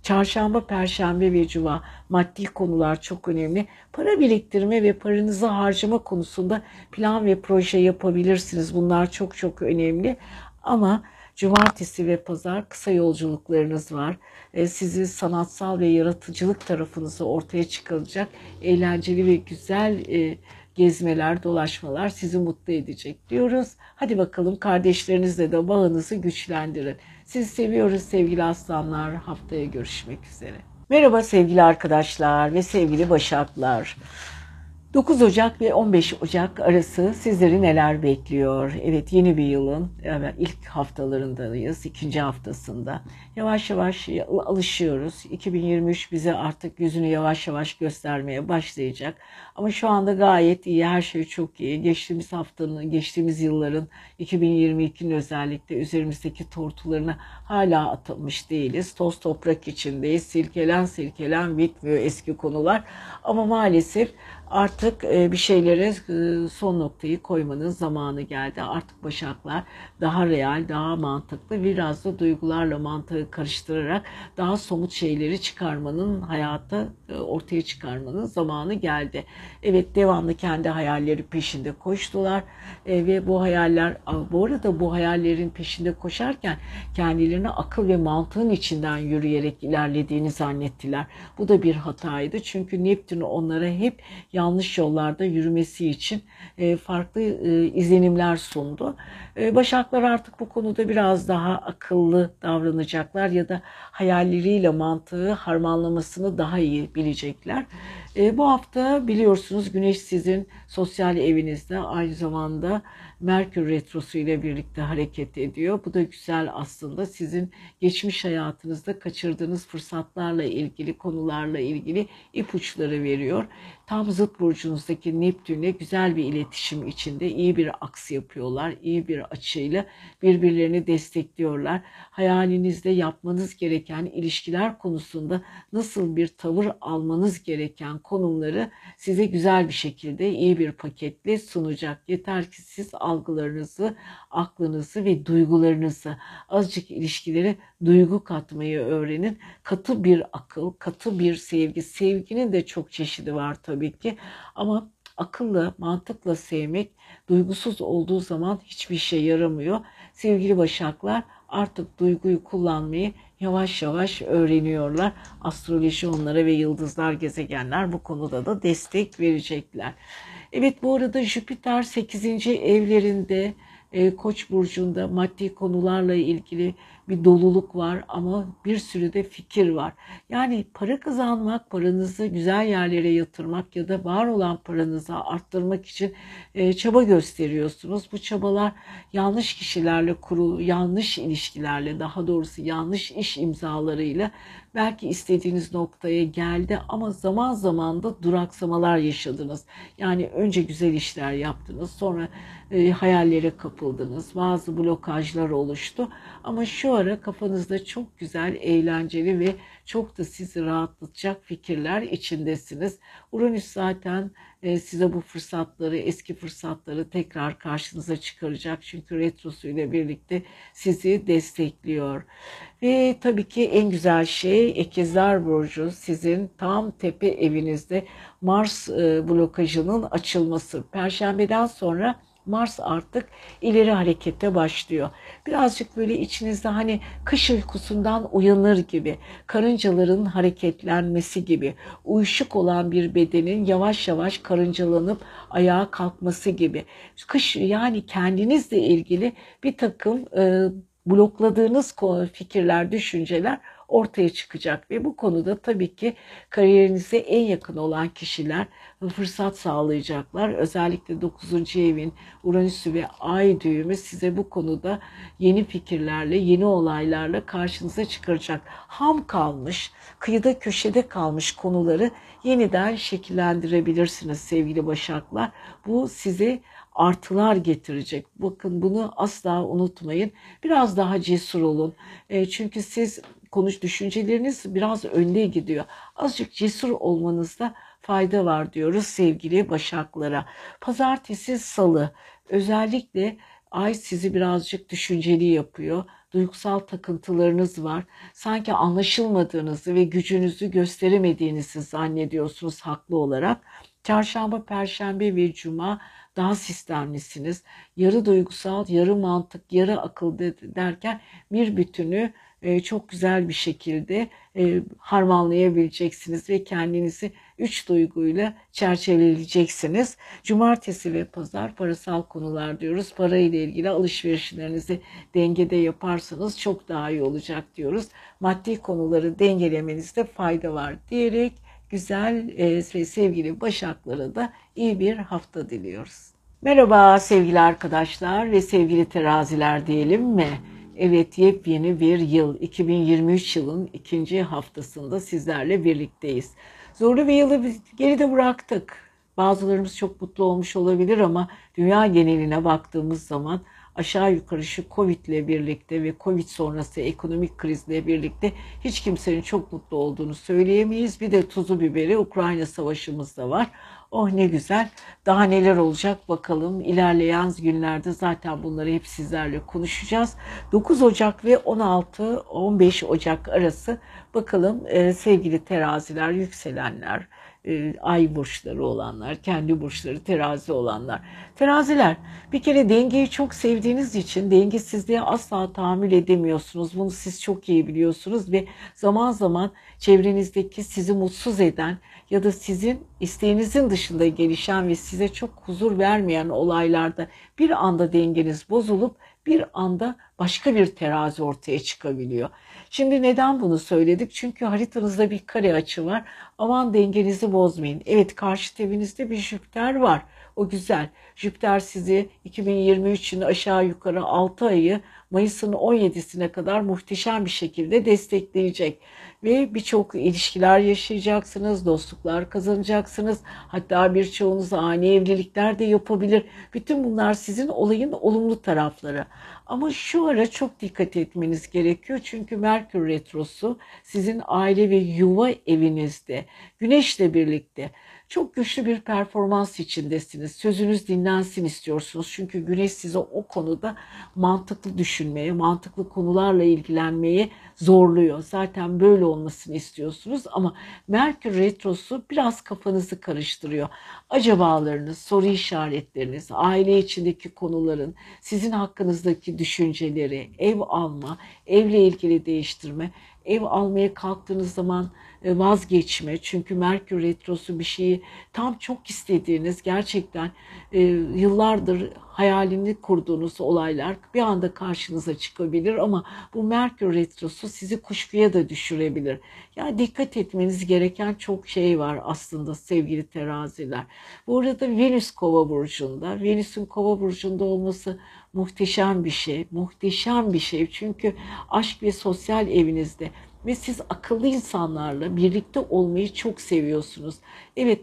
Çarşamba, Perşembe ve Cuma maddi konular çok önemli. Para biriktirme ve paranızı harcama konusunda plan ve proje yapabilirsiniz. Bunlar çok çok önemli. Ama Cumartesi ve pazar kısa yolculuklarınız var. E, sizi sanatsal ve yaratıcılık tarafınızı ortaya çıkaracak eğlenceli ve güzel e, gezmeler, dolaşmalar sizi mutlu edecek diyoruz. Hadi bakalım kardeşlerinizle de bağınızı güçlendirin. Sizi seviyoruz sevgili aslanlar. Haftaya görüşmek üzere. Merhaba sevgili arkadaşlar ve sevgili başaklar. 9 Ocak ve 15 Ocak arası sizleri neler bekliyor? Evet yeni bir yılın ilk haftalarındayız, ikinci haftasında. Yavaş yavaş alışıyoruz. 2023 bize artık yüzünü yavaş yavaş göstermeye başlayacak. Ama şu anda gayet iyi, her şey çok iyi. Geçtiğimiz haftanın, geçtiğimiz yılların 2022'nin özellikle üzerimizdeki tortularına hala atılmış değiliz. Toz toprak içindeyiz. Silkelen silkelen bitmiyor eski konular. Ama maalesef artık e, bir şeylere e, son noktayı koymanın zamanı geldi. Artık başaklar daha real, daha mantıklı, biraz da duygularla mantığı karıştırarak daha somut şeyleri çıkarmanın, hayatta e, ortaya çıkarmanın zamanı geldi. Evet devamlı kendi hayalleri peşinde koştular ve bu hayaller, bu arada bu hayallerin peşinde koşarken kendilerine akıl ve mantığın içinden yürüyerek ilerlediğini zannettiler. Bu da bir hataydı çünkü Neptün onlara hep yanlış yollarda yürümesi için e, farklı e, izlenimler sundu. E, Başaklar artık bu konuda biraz daha akıllı davranacaklar ya da hayalleriyle mantığı harmanlamasını daha iyi bilecekler. Bu hafta biliyorsunuz Güneş sizin sosyal evinizde aynı zamanda Merkür Retrosu ile birlikte hareket ediyor. Bu da güzel aslında sizin geçmiş hayatınızda kaçırdığınız fırsatlarla ilgili konularla ilgili ipuçları veriyor. Tam zıt burcunuzdaki Neptün'le güzel bir iletişim içinde iyi bir aks yapıyorlar. iyi bir açıyla birbirlerini destekliyorlar. Hayalinizde yapmanız gereken ilişkiler konusunda nasıl bir tavır almanız gereken konumları size güzel bir şekilde iyi bir paketle sunacak. Yeter ki siz algılarınızı, aklınızı ve duygularınızı azıcık ilişkilere duygu katmayı öğrenin. Katı bir akıl, katı bir sevgi. Sevginin de çok çeşidi var tabii ki ama akıllı, mantıkla sevmek duygusuz olduğu zaman hiçbir şey yaramıyor. Sevgili başaklar artık duyguyu kullanmayı yavaş yavaş öğreniyorlar. Astroloji onlara ve yıldızlar, gezegenler bu konuda da destek verecekler. Evet bu arada Jüpiter 8. evlerinde e, Koç burcunda maddi konularla ilgili bir doluluk var ama bir sürü de fikir var. Yani para kazanmak, paranızı güzel yerlere yatırmak ya da var olan paranızı arttırmak için e, çaba gösteriyorsunuz. Bu çabalar yanlış kişilerle kuru, yanlış ilişkilerle, daha doğrusu yanlış iş imzalarıyla belki istediğiniz noktaya geldi ama zaman zaman da duraksamalar yaşadınız. Yani önce güzel işler yaptınız, sonra e, hayallere kapıldınız. Bazı blokajlar oluştu ama şu ara kafanızda çok güzel, eğlenceli ve çok da sizi rahatlatacak fikirler içindesiniz. Uranüs zaten size bu fırsatları, eski fırsatları tekrar karşınıza çıkaracak. Çünkü retrosu ile birlikte sizi destekliyor. Ve tabii ki en güzel şey İkizler Burcu sizin tam tepe evinizde Mars e, blokajının açılması. Perşembeden sonra Mars artık ileri harekete başlıyor. Birazcık böyle içinizde hani kış uykusundan uyanır gibi, karıncaların hareketlenmesi gibi, uyuşuk olan bir bedenin yavaş yavaş karıncalanıp ayağa kalkması gibi. Kış yani kendinizle ilgili bir takım e, blokladığınız fikirler, düşünceler ortaya çıkacak ve bu konuda tabii ki kariyerinize en yakın olan kişiler fırsat sağlayacaklar. Özellikle 9. evin Uranüs'ü ve Ay düğümü size bu konuda yeni fikirlerle, yeni olaylarla karşınıza çıkaracak. Ham kalmış, kıyıda köşede kalmış konuları yeniden şekillendirebilirsiniz sevgili Başaklar. Bu size artılar getirecek. Bakın bunu asla unutmayın. Biraz daha cesur olun. E, çünkü siz konuş düşünceleriniz biraz önde gidiyor. Azıcık cesur olmanızda fayda var diyoruz sevgili başaklara. Pazartesi, salı özellikle ay sizi birazcık düşünceli yapıyor. Duygusal takıntılarınız var. Sanki anlaşılmadığınızı ve gücünüzü gösteremediğinizi zannediyorsunuz haklı olarak. Çarşamba, perşembe ve cuma daha sistemlisiniz. Yarı duygusal, yarı mantık, yarı akıl derken bir bütünü e, çok güzel bir şekilde e, harmanlayabileceksiniz ve kendinizi üç duyguyla çerçeveleyeceksiniz. Cumartesi ve pazar parasal konular diyoruz. Para ile ilgili alışverişlerinizi dengede yaparsanız çok daha iyi olacak diyoruz. Maddi konuları dengelemenizde fayda var diyerek güzel e, ve sevgili Başaklara da iyi bir hafta diliyoruz. Merhaba sevgili arkadaşlar ve sevgili teraziler diyelim mi? Evet yepyeni bir yıl 2023 yılın ikinci haftasında sizlerle birlikteyiz. Zorlu bir yılı geride bıraktık. Bazılarımız çok mutlu olmuş olabilir ama dünya geneline baktığımız zaman aşağı yukarı şu Covid ile birlikte ve Covid sonrası ekonomik krizle birlikte hiç kimsenin çok mutlu olduğunu söyleyemeyiz. Bir de tuzu biberi Ukrayna savaşımız da var. Oh ne güzel. Daha neler olacak bakalım. İlerleyen günlerde zaten bunları hep sizlerle konuşacağız. 9 Ocak ve 16-15 Ocak arası bakalım e, sevgili teraziler, yükselenler, e, ay burçları olanlar, kendi burçları terazi olanlar. Teraziler bir kere dengeyi çok sevdiğiniz için dengesizliğe asla tahammül edemiyorsunuz. Bunu siz çok iyi biliyorsunuz ve zaman zaman çevrenizdeki sizi mutsuz eden ya da sizin isteğinizin dışında gelişen ve size çok huzur vermeyen olaylarda bir anda dengeniz bozulup bir anda başka bir terazi ortaya çıkabiliyor. Şimdi neden bunu söyledik? Çünkü haritanızda bir kare açı var. Aman dengenizi bozmayın. Evet karşı evinizde bir Jüpiter var. O güzel. Jüpiter sizi 2023'ün aşağı yukarı 6 ayı Mayıs'ın 17'sine kadar muhteşem bir şekilde destekleyecek ve birçok ilişkiler yaşayacaksınız, dostluklar kazanacaksınız. Hatta birçoğunuz ani evlilikler de yapabilir. Bütün bunlar sizin olayın olumlu tarafları. Ama şu ara çok dikkat etmeniz gerekiyor. Çünkü Merkür Retrosu sizin aile ve yuva evinizde, Güneşle birlikte çok güçlü bir performans içindesiniz. Sözünüz dinlensin istiyorsunuz. Çünkü Güneş size o konuda mantıklı düşünmeye, mantıklı konularla ilgilenmeye zorluyor. Zaten böyle olmasını istiyorsunuz ama Merkür Retrosu biraz kafanızı karıştırıyor. Acabalarınız, soru işaretleriniz, aile içindeki konuların, sizin hakkınızdaki düşünceleri, ev alma, evle ilgili değiştirme, ev almaya kalktığınız zaman e, vazgeçme. Çünkü Merkür Retrosu bir şeyi tam çok istediğiniz gerçekten e, yıllardır hayalini kurduğunuz olaylar bir anda karşınıza çıkabilir ama bu Merkür Retrosu sizi kuşkuya da düşürebilir. Yani dikkat etmeniz gereken çok şey var aslında sevgili teraziler. Bu arada Venüs Kova burcunda. Venüs'ün Kova burcunda olması muhteşem bir şey. Muhteşem bir şey. Çünkü aşk ve sosyal evinizde ve siz akıllı insanlarla birlikte olmayı çok seviyorsunuz. Evet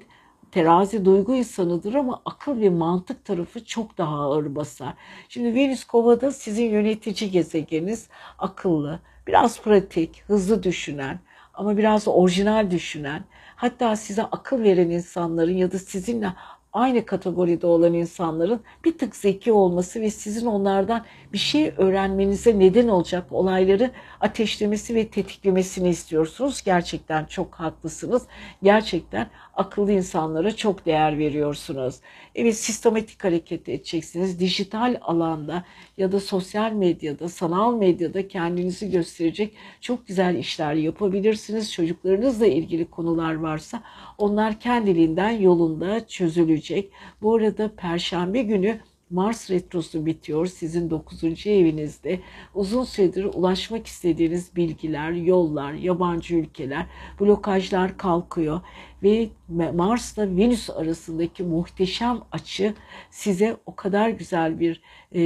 terazi duygu insanıdır ama akıl ve mantık tarafı çok daha ağır basar. Şimdi Venüs Kova'da sizin yönetici gezegeniniz akıllı, biraz pratik, hızlı düşünen, ama biraz orijinal düşünen, hatta size akıl veren insanların ya da sizinle aynı kategoride olan insanların bir tık zeki olması ve sizin onlardan bir şey öğrenmenize neden olacak olayları ateşlemesi ve tetiklemesini istiyorsunuz. Gerçekten çok haklısınız. Gerçekten akıllı insanlara çok değer veriyorsunuz. Evet sistematik hareket edeceksiniz. Dijital alanda ya da sosyal medyada, sanal medyada kendinizi gösterecek çok güzel işler yapabilirsiniz. Çocuklarınızla ilgili konular varsa onlar kendiliğinden yolunda çözülecek. Bu arada perşembe günü Mars retrosu bitiyor sizin 9. evinizde. Uzun süredir ulaşmak istediğiniz bilgiler, yollar, yabancı ülkeler, blokajlar kalkıyor ve Mars'la Venüs arasındaki muhteşem açı size o kadar güzel bir e,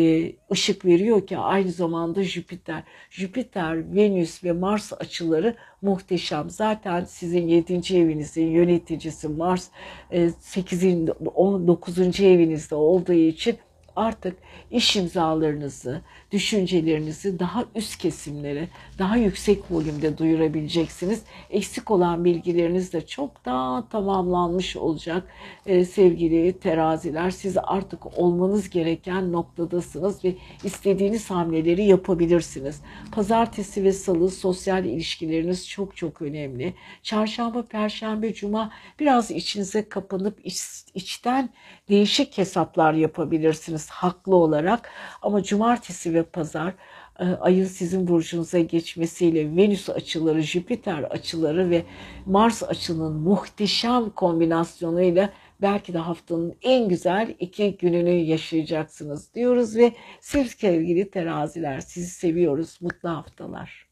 ışık veriyor ki aynı zamanda Jüpiter, Jüpiter, Venüs ve Mars açıları muhteşem. Zaten sizin 7. evinizin yöneticisi Mars e, 8. 19. evinizde olduğu için artık iş imzalarınızı, düşüncelerinizi daha üst kesimlere, daha yüksek volümde duyurabileceksiniz. Eksik olan bilgileriniz de çok daha tamamlanmış olacak ee, sevgili teraziler. Siz artık olmanız gereken noktadasınız ve istediğiniz hamleleri yapabilirsiniz. Pazartesi ve salı sosyal ilişkileriniz çok çok önemli. Çarşamba, perşembe, cuma biraz içinize kapanıp iç, içten değişik hesaplar yapabilirsiniz haklı olarak. Ama cumartesi ve pazar e, ayın sizin burcunuza geçmesiyle Venüs açıları, Jüpiter açıları ve Mars açının muhteşem kombinasyonuyla belki de haftanın en güzel iki gününü yaşayacaksınız diyoruz ve sevgili teraziler sizi seviyoruz. Mutlu haftalar.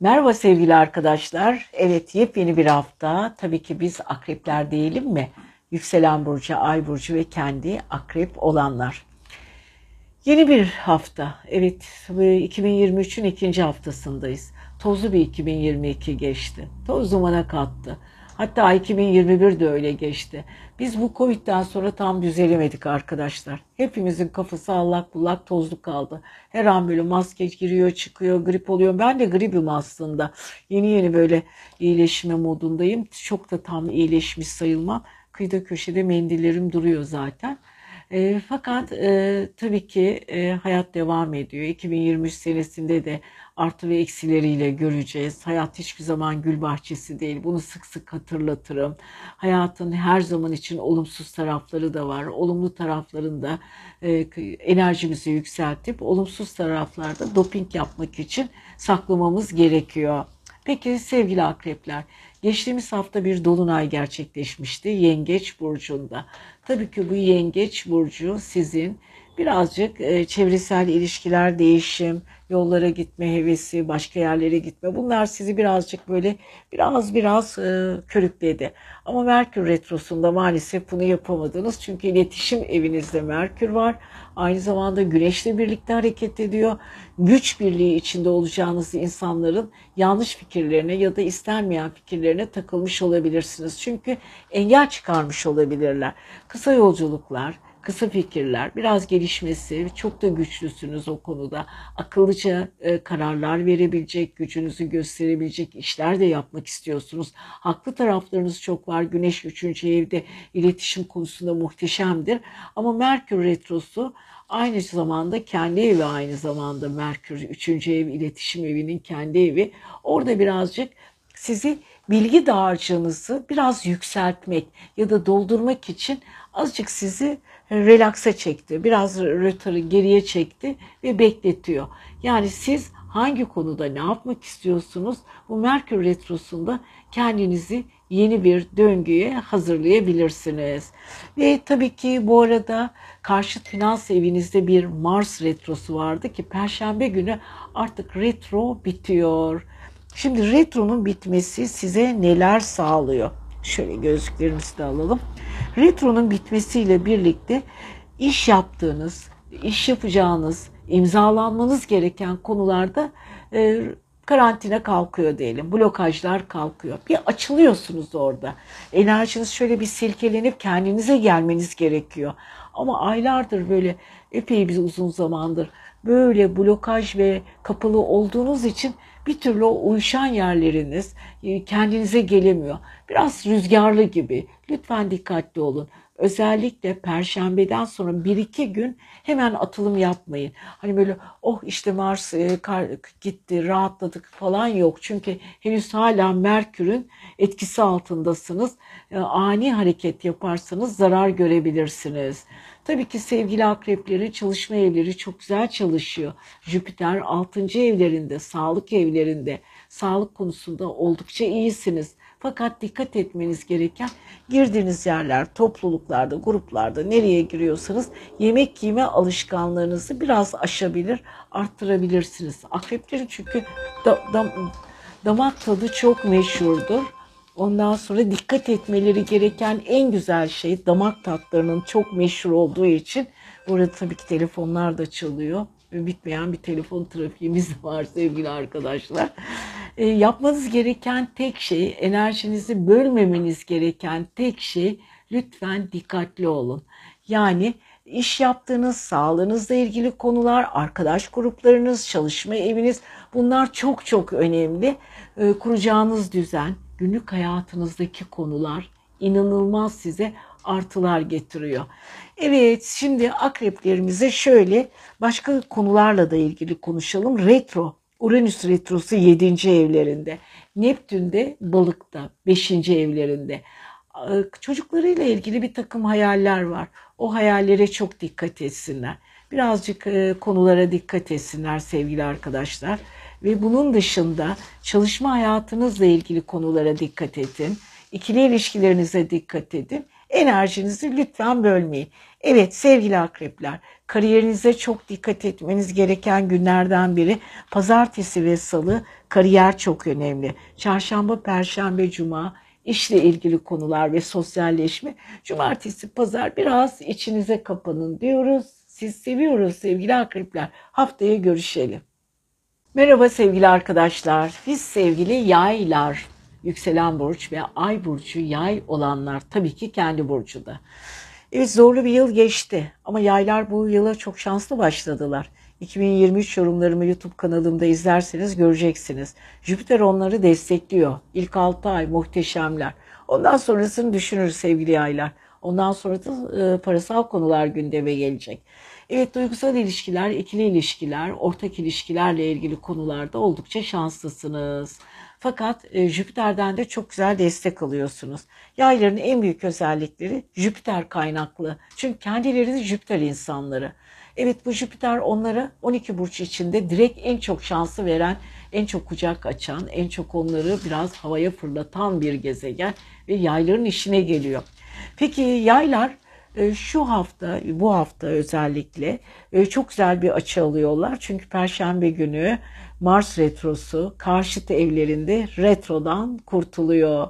Merhaba sevgili arkadaşlar. Evet yepyeni bir hafta. Tabii ki biz akrepler değilim mi? Yükselen burcu, ay burcu ve kendi akrep olanlar. Yeni bir hafta. Evet 2023'ün ikinci haftasındayız. Tozlu bir 2022 geçti. Toz zamana kattı. Hatta 2021 de öyle geçti. Biz bu Covid'den sonra tam düzelemedik arkadaşlar. Hepimizin kafası allak bullak tozlu kaldı. Her an böyle maske giriyor çıkıyor grip oluyor. Ben de gripim aslında. Yeni yeni böyle iyileşme modundayım. Çok da tam iyileşmiş sayılmam. Kıyıda köşede mendillerim duruyor zaten. E, fakat e, tabii ki e, hayat devam ediyor. 2023 senesinde de artı ve eksileriyle göreceğiz. Hayat hiçbir zaman gül bahçesi değil. Bunu sık sık hatırlatırım. Hayatın her zaman için olumsuz tarafları da var. Olumlu taraflarında e, enerjimizi yükseltip olumsuz taraflarda doping yapmak için saklamamız gerekiyor. Peki sevgili akrepler, geçtiğimiz hafta bir dolunay gerçekleşmişti Yengeç burcunda. Tabii ki bu Yengeç burcu sizin birazcık e, çevresel ilişkiler, değişim, yollara gitme hevesi, başka yerlere gitme. Bunlar sizi birazcık böyle biraz biraz e, körükledi. Ama Merkür Retrosu'nda maalesef bunu yapamadınız. Çünkü iletişim evinizde Merkür var. Aynı zamanda Güneş'le birlikte hareket ediyor. Güç birliği içinde olacağınız insanların yanlış fikirlerine ya da istenmeyen fikirlerine takılmış olabilirsiniz. Çünkü engel çıkarmış olabilirler. Kısa yolculuklar, kısa fikirler, biraz gelişmesi, çok da güçlüsünüz o konuda. Akıllıca e, kararlar verebilecek, gücünüzü gösterebilecek işler de yapmak istiyorsunuz. Haklı taraflarınız çok var. Güneş 3. evde iletişim konusunda muhteşemdir. Ama Merkür Retrosu aynı zamanda kendi evi aynı zamanda Merkür 3. ev iletişim evinin kendi evi. Orada birazcık sizi bilgi dağarcığınızı biraz yükseltmek ya da doldurmak için azıcık sizi relaksa çekti. Biraz rötarı geriye çekti ve bekletiyor. Yani siz hangi konuda ne yapmak istiyorsunuz? Bu Merkür Retrosu'nda kendinizi yeni bir döngüye hazırlayabilirsiniz. Ve tabii ki bu arada karşı finans evinizde bir Mars retrosu vardı ki Perşembe günü artık retro bitiyor. Şimdi retronun bitmesi size neler sağlıyor? Şöyle gözlüklerimizi de alalım. Retronun bitmesiyle birlikte iş yaptığınız, iş yapacağınız, imzalanmanız gereken konularda e, karantina kalkıyor diyelim. Blokajlar kalkıyor. Bir açılıyorsunuz orada. Enerjiniz şöyle bir silkelenip kendinize gelmeniz gerekiyor. Ama aylardır böyle epey bir uzun zamandır böyle blokaj ve kapalı olduğunuz için bir türlü o uyuşan yerleriniz e, kendinize gelemiyor. Biraz rüzgarlı gibi. Lütfen dikkatli olun. Özellikle perşembeden sonra bir iki gün hemen atılım yapmayın. Hani böyle oh işte Mars e, kar, gitti rahatladık falan yok. Çünkü henüz hala Merkür'ün etkisi altındasınız. E, ani hareket yaparsanız zarar görebilirsiniz. Tabii ki sevgili akreplerin çalışma evleri çok güzel çalışıyor. Jüpiter 6. evlerinde, sağlık evlerinde, sağlık konusunda oldukça iyisiniz. Fakat dikkat etmeniz gereken girdiğiniz yerler, topluluklarda, gruplarda nereye giriyorsanız yemek yeme alışkanlığınızı biraz aşabilir, arttırabilirsiniz. Akreplerin çünkü da, da, damak tadı çok meşhurdur. Ondan sonra dikkat etmeleri gereken en güzel şey damak tatlarının çok meşhur olduğu için burada tabii ki telefonlar da çalıyor. Bitmeyen bir telefon trafiğimiz var sevgili arkadaşlar. E, yapmanız gereken tek şey, enerjinizi bölmemeniz gereken tek şey lütfen dikkatli olun. Yani iş yaptığınız, sağlığınızla ilgili konular, arkadaş gruplarınız, çalışma eviniz bunlar çok çok önemli. E, kuracağınız düzen, günlük hayatınızdaki konular inanılmaz size artılar getiriyor. Evet şimdi akreplerimize şöyle başka konularla da ilgili konuşalım. Retro, Uranüs retrosu 7. evlerinde. Neptün de balıkta 5. evlerinde. Çocuklarıyla ilgili bir takım hayaller var. O hayallere çok dikkat etsinler. Birazcık konulara dikkat etsinler sevgili arkadaşlar. Ve bunun dışında çalışma hayatınızla ilgili konulara dikkat edin. İkili ilişkilerinize dikkat edin. Enerjinizi lütfen bölmeyin. Evet sevgili akrepler, kariyerinize çok dikkat etmeniz gereken günlerden biri pazartesi ve salı kariyer çok önemli. Çarşamba, perşembe, cuma işle ilgili konular ve sosyalleşme. Cumartesi, pazar biraz içinize kapanın diyoruz. Siz seviyoruz sevgili akrepler. Haftaya görüşelim. Merhaba sevgili arkadaşlar. Biz sevgili yaylar, yükselen burç ve ay burcu yay olanlar tabii ki kendi burcu da. Evet zorlu bir yıl geçti ama yaylar bu yıla çok şanslı başladılar. 2023 yorumlarımı YouTube kanalımda izlerseniz göreceksiniz. Jüpiter onları destekliyor. İlk 6 ay muhteşemler. Ondan sonrasını düşünürüz sevgili yaylar. Ondan sonra da e, parasal konular gündeme gelecek. Evet duygusal ilişkiler, ikili ilişkiler, ortak ilişkilerle ilgili konularda oldukça şanslısınız. Fakat e, Jüpiter'den de çok güzel destek alıyorsunuz. Yayların en büyük özellikleri Jüpiter kaynaklı. Çünkü kendileri Jüpiter insanları. Evet bu Jüpiter onlara 12 burç içinde direkt en çok şansı veren, en çok kucak açan, en çok onları biraz havaya fırlatan bir gezegen ve yayların işine geliyor. Peki yaylar e, şu hafta, bu hafta özellikle e, çok güzel bir açı alıyorlar. Çünkü Perşembe günü Mars retrosu karşıt evlerinde retrodan kurtuluyor.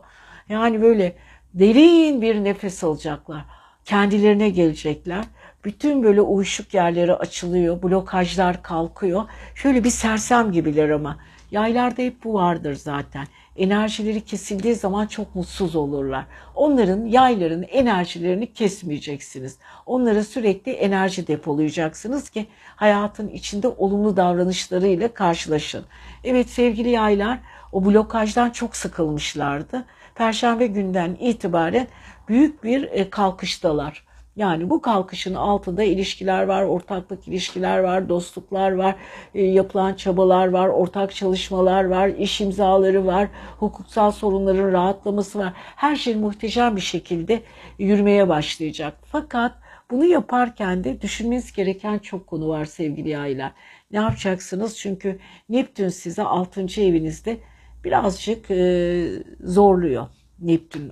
Yani böyle derin bir nefes alacaklar. Kendilerine gelecekler. Bütün böyle uyuşuk yerleri açılıyor. Blokajlar kalkıyor. Şöyle bir sersem gibiler ama. Yaylarda hep bu vardır zaten enerjileri kesildiği zaman çok mutsuz olurlar. Onların, yayların enerjilerini kesmeyeceksiniz. Onlara sürekli enerji depolayacaksınız ki hayatın içinde olumlu davranışlarıyla karşılaşın. Evet sevgili yaylar o blokajdan çok sıkılmışlardı. Perşembe günden itibaren büyük bir e, kalkıştalar. Yani bu kalkışın altında ilişkiler var, ortaklık ilişkiler var, dostluklar var, e, yapılan çabalar var, ortak çalışmalar var, iş imzaları var, hukuksal sorunların rahatlaması var. Her şey muhteşem bir şekilde yürümeye başlayacak. Fakat bunu yaparken de düşünmeniz gereken çok konu var sevgili aileler. Ne yapacaksınız? Çünkü Neptün size 6. evinizde birazcık e, zorluyor. Neptün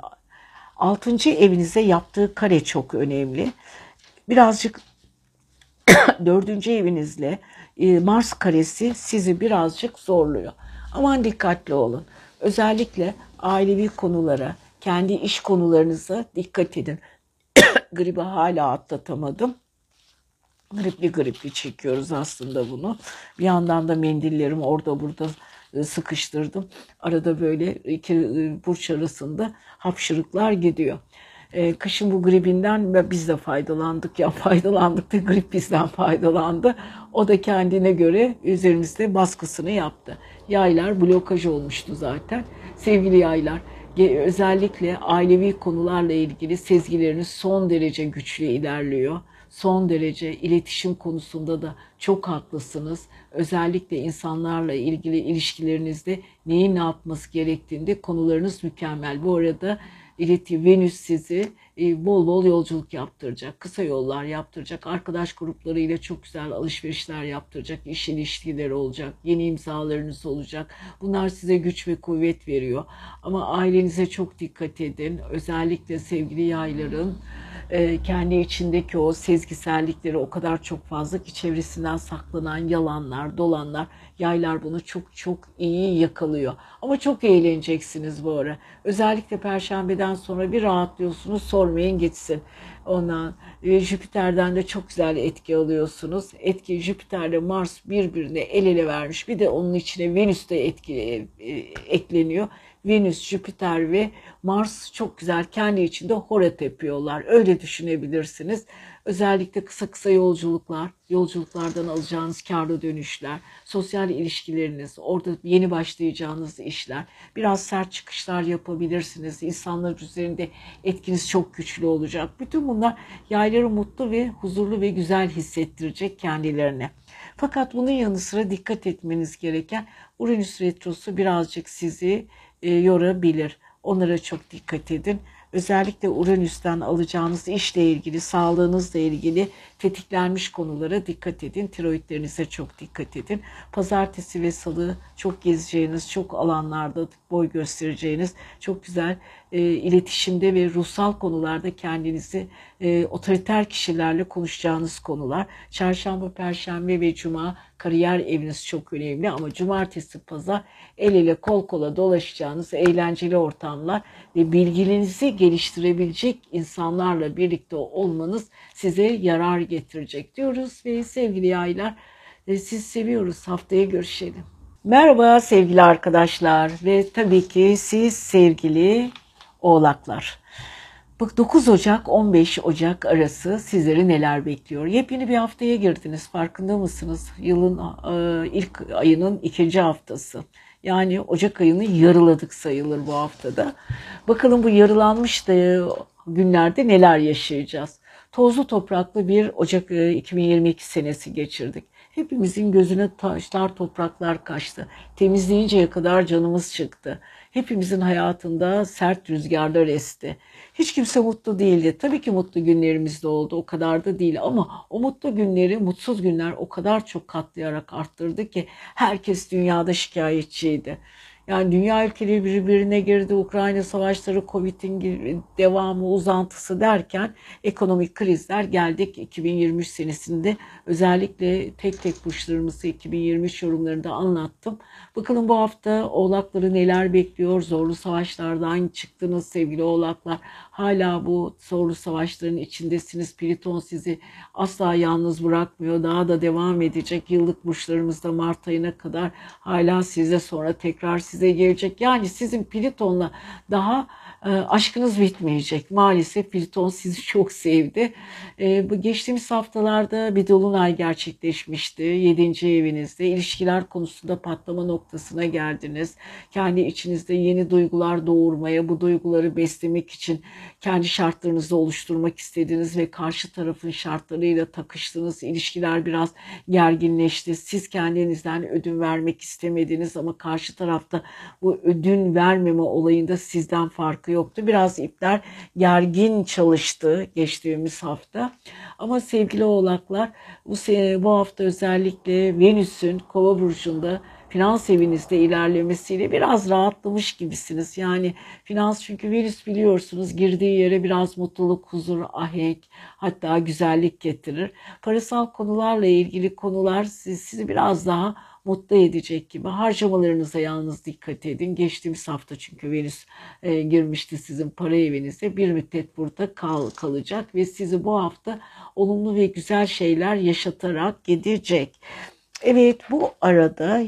Altıncı evinize yaptığı kare çok önemli. Birazcık dördüncü evinizle e, Mars karesi sizi birazcık zorluyor. Aman dikkatli olun. Özellikle ailevi konulara, kendi iş konularınıza dikkat edin. Gribi hala atlatamadım. Gripli gripli çekiyoruz aslında bunu. Bir yandan da mendillerim orada burada sıkıştırdım. Arada böyle iki e, burç arasında hapşırıklar gidiyor. E, kışın bu gribinden biz de faydalandık ya faydalandık da grip bizden faydalandı. O da kendine göre üzerimizde baskısını yaptı. Yaylar blokaj olmuştu zaten. Sevgili yaylar özellikle ailevi konularla ilgili sezgileriniz son derece güçlü ilerliyor. Son derece iletişim konusunda da çok haklısınız. Özellikle insanlarla ilgili ilişkilerinizde neyin ne yapması gerektiğinde konularınız mükemmel. Bu arada ileti Venüs sizi e, bol bol yolculuk yaptıracak, kısa yollar yaptıracak, arkadaş gruplarıyla çok güzel alışverişler yaptıracak, iş ilişkileri olacak, yeni imzalarınız olacak. Bunlar size güç ve kuvvet veriyor. Ama ailenize çok dikkat edin. Özellikle sevgili yayların e, kendi içindeki o sezgisellikleri o kadar çok fazla ki çevresinden saklanan yalanlar, dolanlar, yaylar bunu çok çok iyi yakalıyor. Ama çok eğleneceksiniz bu ara. Özellikle perşembeden sonra bir rahatlıyorsunuz, sormayın gitsin. Ondan e, Jüpiter'den de çok güzel etki alıyorsunuz. Etki Jüpiter'le Mars birbirine el ele vermiş. Bir de onun içine Venüs de etki, e, ekleniyor. Venüs, Jüpiter ve Mars çok güzel kendi içinde hora tepiyorlar. Öyle düşünebilirsiniz. Özellikle kısa kısa yolculuklar, yolculuklardan alacağınız karlı dönüşler, sosyal ilişkileriniz, orada yeni başlayacağınız işler, biraz sert çıkışlar yapabilirsiniz. İnsanlar üzerinde etkiniz çok güçlü olacak. Bütün bunlar yayları mutlu ve huzurlu ve güzel hissettirecek kendilerine. Fakat bunun yanı sıra dikkat etmeniz gereken Uranüs retrosu birazcık sizi e, yorabilir. Onlara çok dikkat edin. Özellikle Uranüs'ten alacağınız işle ilgili, sağlığınızla ilgili tetiklenmiş konulara dikkat edin. Tiroidlerinize çok dikkat edin. Pazartesi ve salı çok gezeceğiniz, çok alanlarda boy göstereceğiniz, çok güzel e, iletişimde ve ruhsal konularda kendinizi e, otoriter kişilerle konuşacağınız konular. Çarşamba, Perşembe ve Cuma kariyer eviniz çok önemli ama cumartesi, pazar el ele kol kola dolaşacağınız eğlenceli ortamlar ve bilginizi geliştirebilecek insanlarla birlikte olmanız size yarar getirecek diyoruz ve sevgili yaylar e, siz seviyoruz haftaya görüşelim. Merhaba sevgili arkadaşlar ve tabii ki siz sevgili oğlaklar. Bak 9 Ocak 15 Ocak arası sizleri neler bekliyor? Yepyeni bir haftaya girdiniz farkında mısınız? Yılın e, ilk ayının ikinci haftası. Yani Ocak ayını yarıladık sayılır bu haftada. Bakalım bu yarılanmış da günlerde neler yaşayacağız? Tozlu topraklı bir Ocak 2022 e, senesi geçirdik. Hepimizin gözüne taşlar, topraklar kaçtı. Temizleyinceye kadar canımız çıktı. Hepimizin hayatında sert rüzgarlar esti. Hiç kimse mutlu değildi. Tabii ki mutlu günlerimiz de oldu. O kadar da değil ama o mutlu günleri, mutsuz günler o kadar çok katlayarak arttırdı ki herkes dünyada şikayetçiydi. Yani dünya ülkeleri birbirine girdi. Ukrayna savaşları, Covid'in devamı, uzantısı derken ekonomik krizler geldik 2023 senesinde. Özellikle tek tek burçlarımızı 2023 yorumlarında anlattım. Bakalım bu hafta oğlakları neler bekliyor? Zorlu savaşlardan çıktınız sevgili oğlaklar. Hala bu zorlu savaşların içindesiniz. Pliton sizi asla yalnız bırakmıyor. Daha da devam edecek. Yıllık burçlarımızda Mart ayına kadar hala size sonra tekrar size gelecek. Yani sizin Pliton'la daha aşkınız bitmeyecek. Maalesef Pliton sizi çok sevdi. E, bu geçtiğimiz haftalarda bir dolunay gerçekleşmişti. Yedinci evinizde ilişkiler konusunda patlama noktasına geldiniz. Kendi içinizde yeni duygular doğurmaya, bu duyguları beslemek için kendi şartlarınızı oluşturmak istediniz ve karşı tarafın şartlarıyla takıştınız. İlişkiler biraz gerginleşti. Siz kendinizden ödün vermek istemediniz ama karşı tarafta bu ödün vermeme olayında sizden farkı yoktu. Biraz ipler gergin çalıştı geçtiğimiz hafta. Ama sevgili oğlaklar bu, bu hafta özellikle Venüs'ün kova burcunda finans evinizde ilerlemesiyle biraz rahatlamış gibisiniz. Yani finans çünkü Venüs biliyorsunuz girdiği yere biraz mutluluk, huzur, ahenk hatta güzellik getirir. Parasal konularla ilgili konular sizi biraz daha mutlu edecek gibi. Harcamalarınıza yalnız dikkat edin. Geçtiğimiz hafta çünkü Venüs e, girmişti sizin para evinize. Bir müddet burada kal, kalacak ve sizi bu hafta olumlu ve güzel şeyler yaşatarak gidecek. Evet bu arada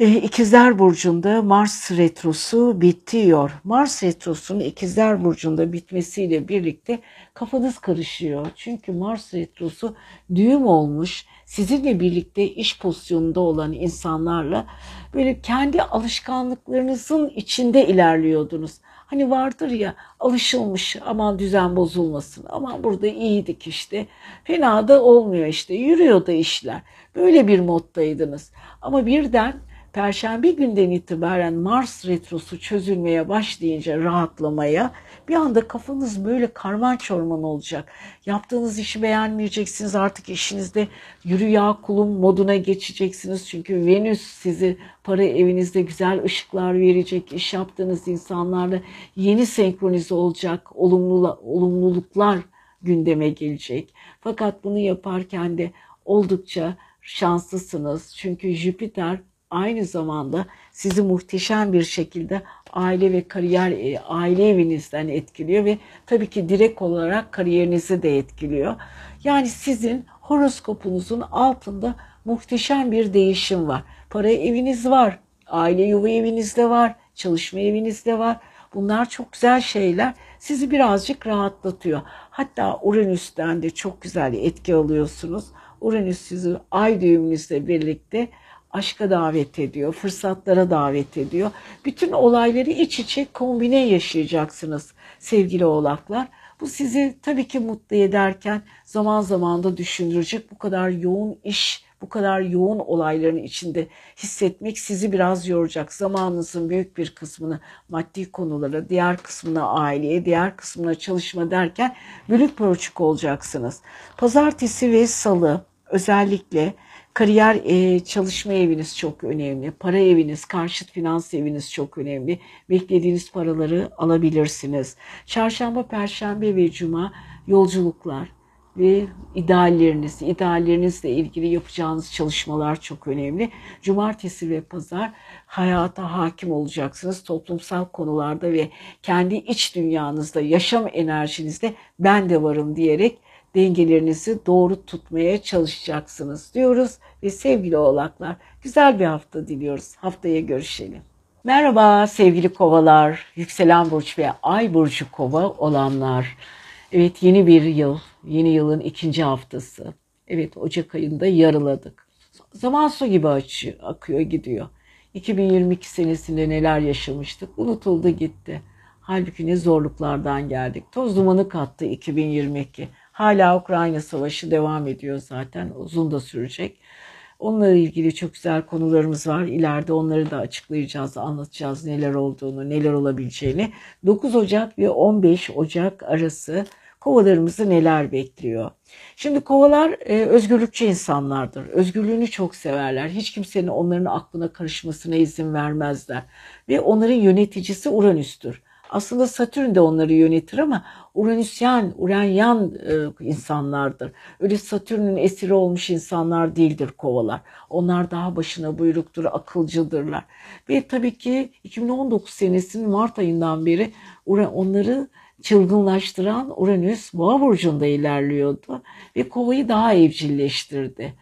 E, İkizler Burcu'nda Mars Retrosu bitiyor. Mars Retrosu'nun İkizler Burcu'nda bitmesiyle birlikte kafanız karışıyor. Çünkü Mars Retrosu düğüm olmuş, sizinle birlikte iş pozisyonunda olan insanlarla böyle kendi alışkanlıklarınızın içinde ilerliyordunuz. Hani vardır ya alışılmış aman düzen bozulmasın aman burada iyiydik işte fena da olmuyor işte yürüyor da işler. Böyle bir moddaydınız ama birden Perşembe günden itibaren Mars retrosu çözülmeye başlayınca rahatlamaya bir anda kafanız böyle karman çorman olacak. Yaptığınız işi beğenmeyeceksiniz artık işinizde yürü ya kulum moduna geçeceksiniz. Çünkü Venüs sizi para evinizde güzel ışıklar verecek. iş yaptığınız insanlarla yeni senkronize olacak olumlu, olumluluklar gündeme gelecek. Fakat bunu yaparken de oldukça şanslısınız. Çünkü Jüpiter aynı zamanda sizi muhteşem bir şekilde aile ve kariyer e, aile evinizden etkiliyor ve tabii ki direkt olarak kariyerinizi de etkiliyor. Yani sizin horoskopunuzun altında muhteşem bir değişim var. Para eviniz var, aile yuva evinizde var, çalışma evinizde var. Bunlar çok güzel şeyler. Sizi birazcık rahatlatıyor. Hatta Uranüs'ten de çok güzel etki alıyorsunuz. Uranüs sizi ay düğümünüzle birlikte aşka davet ediyor, fırsatlara davet ediyor. Bütün olayları iç içe kombine yaşayacaksınız sevgili oğlaklar. Bu sizi tabii ki mutlu ederken zaman zaman da düşündürecek bu kadar yoğun iş, bu kadar yoğun olayların içinde hissetmek sizi biraz yoracak. Zamanınızın büyük bir kısmını maddi konulara, diğer kısmına aileye, diğer kısmına çalışma derken bölük pörçük olacaksınız. Pazartesi ve salı özellikle Kariyer e, çalışma eviniz çok önemli. Para eviniz, karşıt finans eviniz çok önemli. Beklediğiniz paraları alabilirsiniz. Çarşamba, perşembe ve cuma yolculuklar ve idealleriniz, ideallerinizle ilgili yapacağınız çalışmalar çok önemli. Cumartesi ve pazar hayata hakim olacaksınız. Toplumsal konularda ve kendi iç dünyanızda, yaşam enerjinizde ben de varım diyerek dengelerinizi doğru tutmaya çalışacaksınız diyoruz ve sevgili oğlaklar güzel bir hafta diliyoruz. Haftaya görüşelim. Merhaba sevgili kovalar, yükselen burç ve ay burcu kova olanlar. Evet yeni bir yıl, yeni yılın ikinci haftası. Evet Ocak ayında yarıladık. Zaman su gibi açıyor, akıyor gidiyor. 2022 senesinde neler yaşamıştık unutuldu gitti. Halbuki ne zorluklardan geldik. Toz dumanı kattı 2022. Hala Ukrayna Savaşı devam ediyor zaten. Uzun da sürecek. Onunla ilgili çok güzel konularımız var. İleride onları da açıklayacağız, anlatacağız neler olduğunu, neler olabileceğini. 9 Ocak ve 15 Ocak arası kovalarımızı neler bekliyor? Şimdi kovalar e, özgürlükçü insanlardır. Özgürlüğünü çok severler. Hiç kimsenin onların aklına karışmasına izin vermezler. Ve onların yöneticisi Uranüs'tür. Aslında Satürn de onları yönetir ama Uranüsyen, Uranyan e, insanlardır. Öyle Satürn'ün esiri olmuş insanlar değildir kovalar. Onlar daha başına buyruktur, akılcıdırlar. Ve tabii ki 2019 senesinin Mart ayından beri onları çılgınlaştıran Uranüs Boğa burcunda ilerliyordu ve kovayı daha evcilleştirdi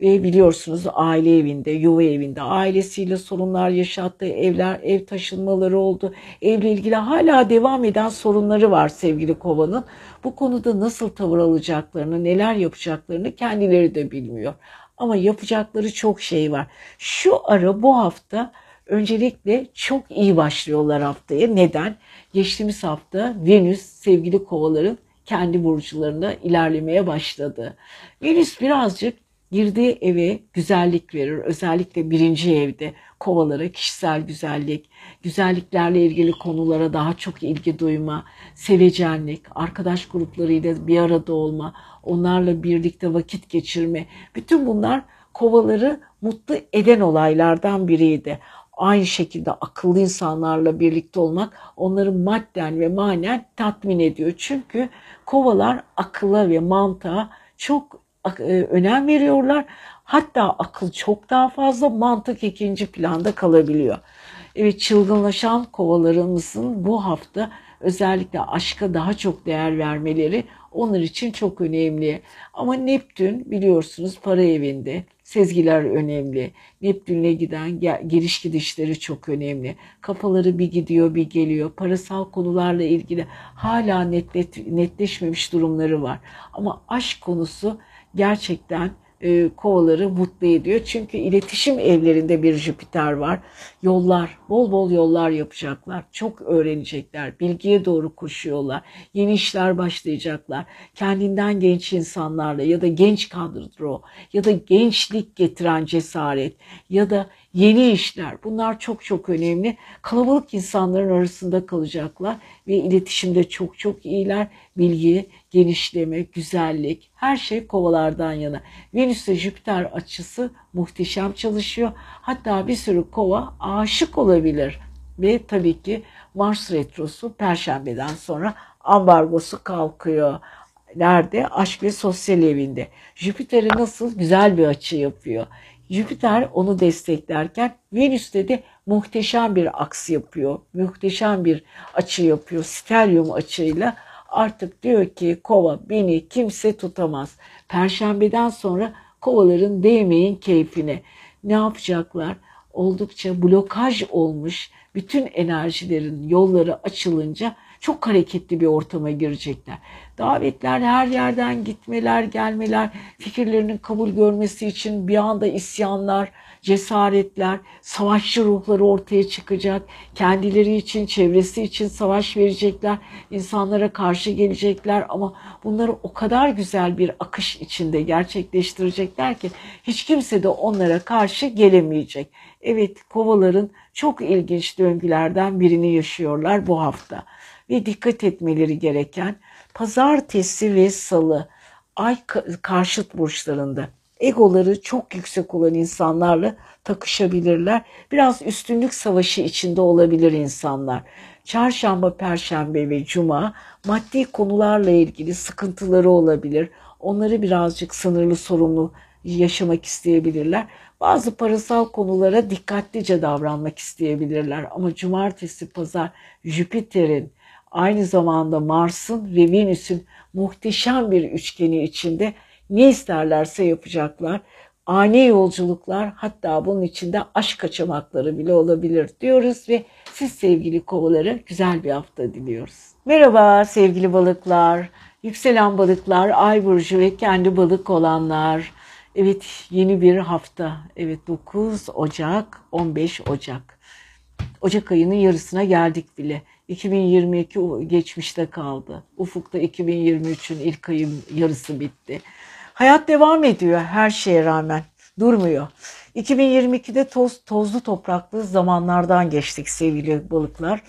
ve biliyorsunuz aile evinde, yuva evinde, ailesiyle sorunlar yaşattı, evler, ev taşınmaları oldu. Evle ilgili hala devam eden sorunları var sevgili kovanın. Bu konuda nasıl tavır alacaklarını, neler yapacaklarını kendileri de bilmiyor. Ama yapacakları çok şey var. Şu ara bu hafta öncelikle çok iyi başlıyorlar haftaya. Neden? Geçtiğimiz hafta Venüs sevgili kovaların kendi burçlarında ilerlemeye başladı. Venüs birazcık girdiği eve güzellik verir. Özellikle birinci evde kovalara kişisel güzellik, güzelliklerle ilgili konulara daha çok ilgi duyma, sevecenlik, arkadaş gruplarıyla bir arada olma, onlarla birlikte vakit geçirme. Bütün bunlar kovaları mutlu eden olaylardan biriydi. Aynı şekilde akıllı insanlarla birlikte olmak onları madden ve manen tatmin ediyor. Çünkü kovalar akılla ve mantığa çok önem veriyorlar. Hatta akıl çok daha fazla, mantık ikinci planda kalabiliyor. Evet çılgınlaşan kovalarımızın bu hafta özellikle aşka daha çok değer vermeleri onlar için çok önemli. Ama Neptün biliyorsunuz para evinde Sezgiler önemli. Neptün'e giden geliş gidişleri çok önemli. Kafaları bir gidiyor bir geliyor. Parasal konularla ilgili hala netleşmemiş durumları var. Ama aşk konusu gerçekten e, kovaları mutlu ediyor. Çünkü iletişim evlerinde bir Jüpiter var. Yollar, bol bol yollar yapacaklar. Çok öğrenecekler. Bilgiye doğru koşuyorlar. Yeni işler başlayacaklar. Kendinden genç insanlarla ya da genç kadro ya da gençlik getiren cesaret ya da yeni işler bunlar çok çok önemli. Kalabalık insanların arasında kalacaklar ve iletişimde çok çok iyiler. Bilgi, genişleme, güzellik her şey kovalardan yana. Venüs ve Jüpiter açısı muhteşem çalışıyor. Hatta bir sürü kova aşık olabilir. Ve tabii ki Mars retrosu perşembeden sonra ambargosu kalkıyor. Nerede? Aşk ve sosyal evinde. Jüpiter'e nasıl güzel bir açı yapıyor. Jüpiter onu desteklerken Venüs'te de muhteşem bir aks yapıyor. Muhteşem bir açı yapıyor. Stelyum açıyla artık diyor ki kova beni kimse tutamaz. Perşembeden sonra kovaların değmeyin keyfine. Ne yapacaklar? Oldukça blokaj olmuş bütün enerjilerin yolları açılınca çok hareketli bir ortama girecekler. Davetler her yerden gitmeler, gelmeler, fikirlerinin kabul görmesi için bir anda isyanlar, cesaretler, savaşçı ruhları ortaya çıkacak. Kendileri için, çevresi için savaş verecekler. insanlara karşı gelecekler ama bunları o kadar güzel bir akış içinde gerçekleştirecekler ki hiç kimse de onlara karşı gelemeyecek. Evet, kovaların çok ilginç döngülerden birini yaşıyorlar bu hafta ve dikkat etmeleri gereken pazartesi ve salı ay karşıt burçlarında egoları çok yüksek olan insanlarla takışabilirler. Biraz üstünlük savaşı içinde olabilir insanlar. Çarşamba, perşembe ve cuma maddi konularla ilgili sıkıntıları olabilir. Onları birazcık sınırlı sorumlu yaşamak isteyebilirler. Bazı parasal konulara dikkatlice davranmak isteyebilirler. Ama cumartesi, pazar Jüpiter'in aynı zamanda Mars'ın ve Venüs'ün muhteşem bir üçgeni içinde ne isterlerse yapacaklar. Ani yolculuklar hatta bunun içinde aşk kaçamakları bile olabilir diyoruz ve siz sevgili kovaları güzel bir hafta diliyoruz. Merhaba sevgili balıklar, yükselen balıklar, ay burcu ve kendi balık olanlar. Evet yeni bir hafta. Evet 9 Ocak, 15 Ocak. Ocak ayının yarısına geldik bile. 2022 geçmişte kaldı. Ufukta 2023'ün ilk ayın yarısı bitti. Hayat devam ediyor her şeye rağmen. Durmuyor. 2022'de toz, tozlu topraklı zamanlardan geçtik sevgili balıklar.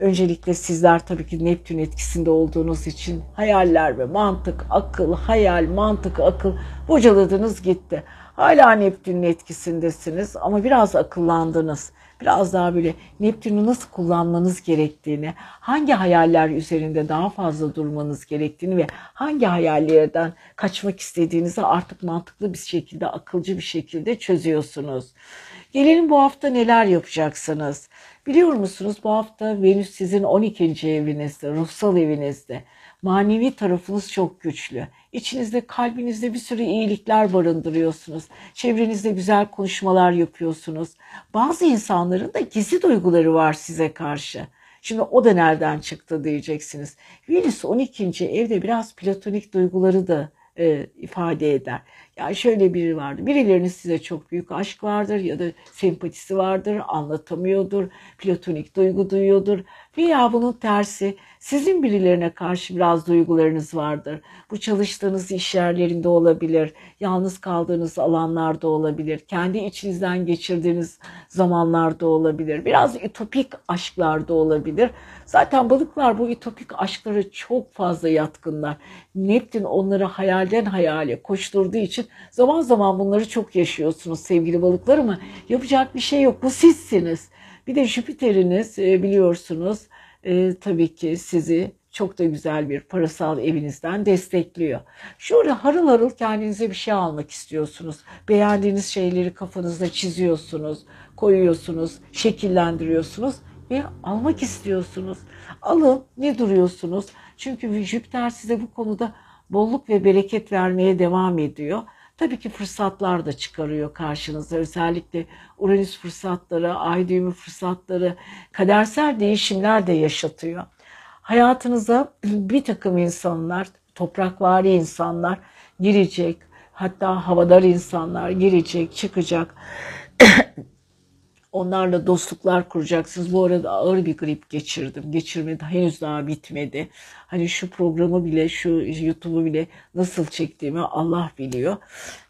Öncelikle sizler tabii ki Neptün etkisinde olduğunuz için hayaller ve mantık, akıl, hayal, mantık, akıl bocaladınız gitti. Hala Neptün'ün etkisindesiniz ama biraz akıllandınız. Biraz daha böyle Neptün'ü nasıl kullanmanız gerektiğini, hangi hayaller üzerinde daha fazla durmanız gerektiğini ve hangi hayallerden kaçmak istediğinizi artık mantıklı bir şekilde, akılcı bir şekilde çözüyorsunuz. Gelelim bu hafta neler yapacaksınız? Biliyor musunuz bu hafta Venüs sizin 12. evinizde, ruhsal evinizde. Manevi tarafınız çok güçlü. İçinizde, kalbinizde bir sürü iyilikler barındırıyorsunuz. Çevrenizde güzel konuşmalar yapıyorsunuz. Bazı insanların da gizli duyguları var size karşı. Şimdi o da nereden çıktı diyeceksiniz. Venüs 12. evde biraz platonik duyguları da e, ifade eder. Yani şöyle biri vardı. Birilerinin size çok büyük aşk vardır ya da sempatisi vardır, anlatamıyordur, platonik duygu duyuyordur. Veya bunun tersi sizin birilerine karşı biraz duygularınız vardır. Bu çalıştığınız iş yerlerinde olabilir, yalnız kaldığınız alanlarda olabilir, kendi içinizden geçirdiğiniz zamanlarda olabilir. Biraz ütopik aşklarda olabilir. Zaten balıklar bu ütopik aşklara çok fazla yatkınlar. Neptün onları hayalden hayale koşturduğu için zaman zaman bunları çok yaşıyorsunuz sevgili balıklar ama yapacak bir şey yok. Bu sizsiniz. Bir de Jüpiter'iniz e, biliyorsunuz e, tabii ki sizi çok da güzel bir parasal evinizden destekliyor. Şurada harıl harıl kendinize bir şey almak istiyorsunuz. Beğendiğiniz şeyleri kafanızda çiziyorsunuz, koyuyorsunuz, şekillendiriyorsunuz ve almak istiyorsunuz. Alın ne duruyorsunuz? Çünkü Jüpiter size bu konuda bolluk ve bereket vermeye devam ediyor. Tabii ki fırsatlar da çıkarıyor karşınıza. Özellikle Uranüs fırsatları, ay düğümü fırsatları, kadersel değişimler de yaşatıyor. Hayatınıza bir takım insanlar, toprakvari insanlar girecek. Hatta havadar insanlar girecek, çıkacak. Onlarla dostluklar kuracaksınız. Bu arada ağır bir grip geçirdim. Geçirmedi. Henüz daha bitmedi. Hani şu programı bile, şu YouTube'u bile nasıl çektiğimi Allah biliyor.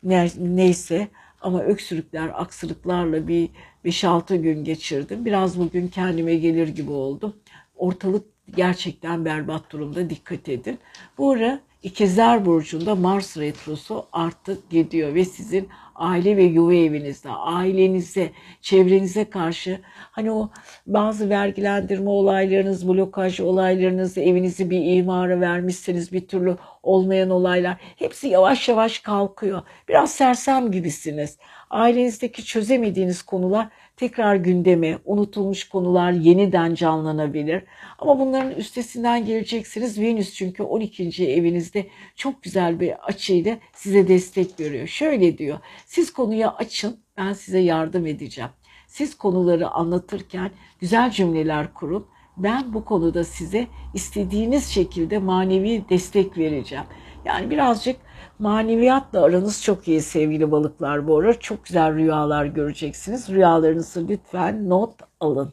Ne, neyse ama öksürükler, aksırıklarla bir 5-6 gün geçirdim. Biraz bugün kendime gelir gibi oldum. Ortalık gerçekten berbat durumda. Dikkat edin. Bu ara İkizler Burcu'nda Mars Retrosu artık gidiyor ve sizin aile ve yuva evinizde, ailenize, çevrenize karşı hani o bazı vergilendirme olaylarınız, blokaj olaylarınız, evinizi bir imara vermişseniz bir türlü olmayan olaylar hepsi yavaş yavaş kalkıyor. Biraz sersem gibisiniz. Ailenizdeki çözemediğiniz konular tekrar gündeme, unutulmuş konular yeniden canlanabilir. Ama bunların üstesinden geleceksiniz. Venüs çünkü 12. evinizde çok güzel bir açıyla size destek veriyor. Şöyle diyor, siz konuyu açın, ben size yardım edeceğim. Siz konuları anlatırken güzel cümleler kurup ben bu konuda size istediğiniz şekilde manevi destek vereceğim. Yani birazcık maneviyatla aranız çok iyi sevgili balıklar bu ara. Çok güzel rüyalar göreceksiniz. Rüyalarınızı lütfen not alın.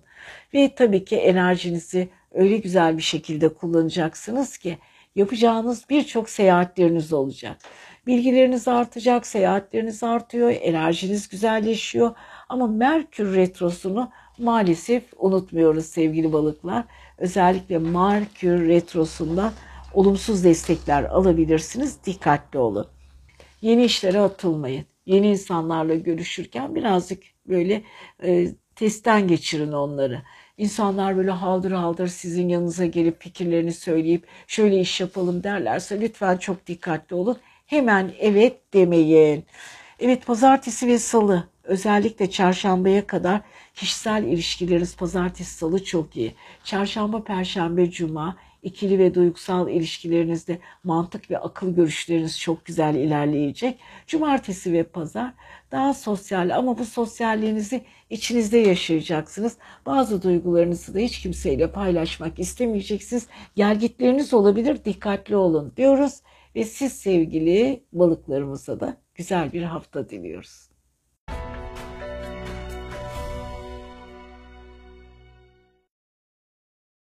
Ve tabii ki enerjinizi öyle güzel bir şekilde kullanacaksınız ki yapacağınız birçok seyahatleriniz olacak. Bilgileriniz artacak, seyahatleriniz artıyor, enerjiniz güzelleşiyor. Ama Merkür Retrosu'nu maalesef unutmuyoruz sevgili balıklar. Özellikle Merkür Retrosu'nda olumsuz destekler alabilirsiniz. Dikkatli olun. Yeni işlere atılmayın. Yeni insanlarla görüşürken birazcık böyle e, testten geçirin onları. İnsanlar böyle haldır haldır sizin yanınıza gelip fikirlerini söyleyip şöyle iş yapalım derlerse lütfen çok dikkatli olun. Hemen evet demeyin. Evet pazartesi ve salı özellikle çarşambaya kadar kişisel ilişkileriniz pazartesi salı çok iyi. Çarşamba, perşembe, cuma ikili ve duygusal ilişkilerinizde mantık ve akıl görüşleriniz çok güzel ilerleyecek. Cumartesi ve pazar daha sosyal ama bu sosyalliğinizi içinizde yaşayacaksınız. Bazı duygularınızı da hiç kimseyle paylaşmak istemeyeceksiniz. Gelgitleriniz olabilir dikkatli olun diyoruz ve siz sevgili balıklarımıza da güzel bir hafta diliyoruz.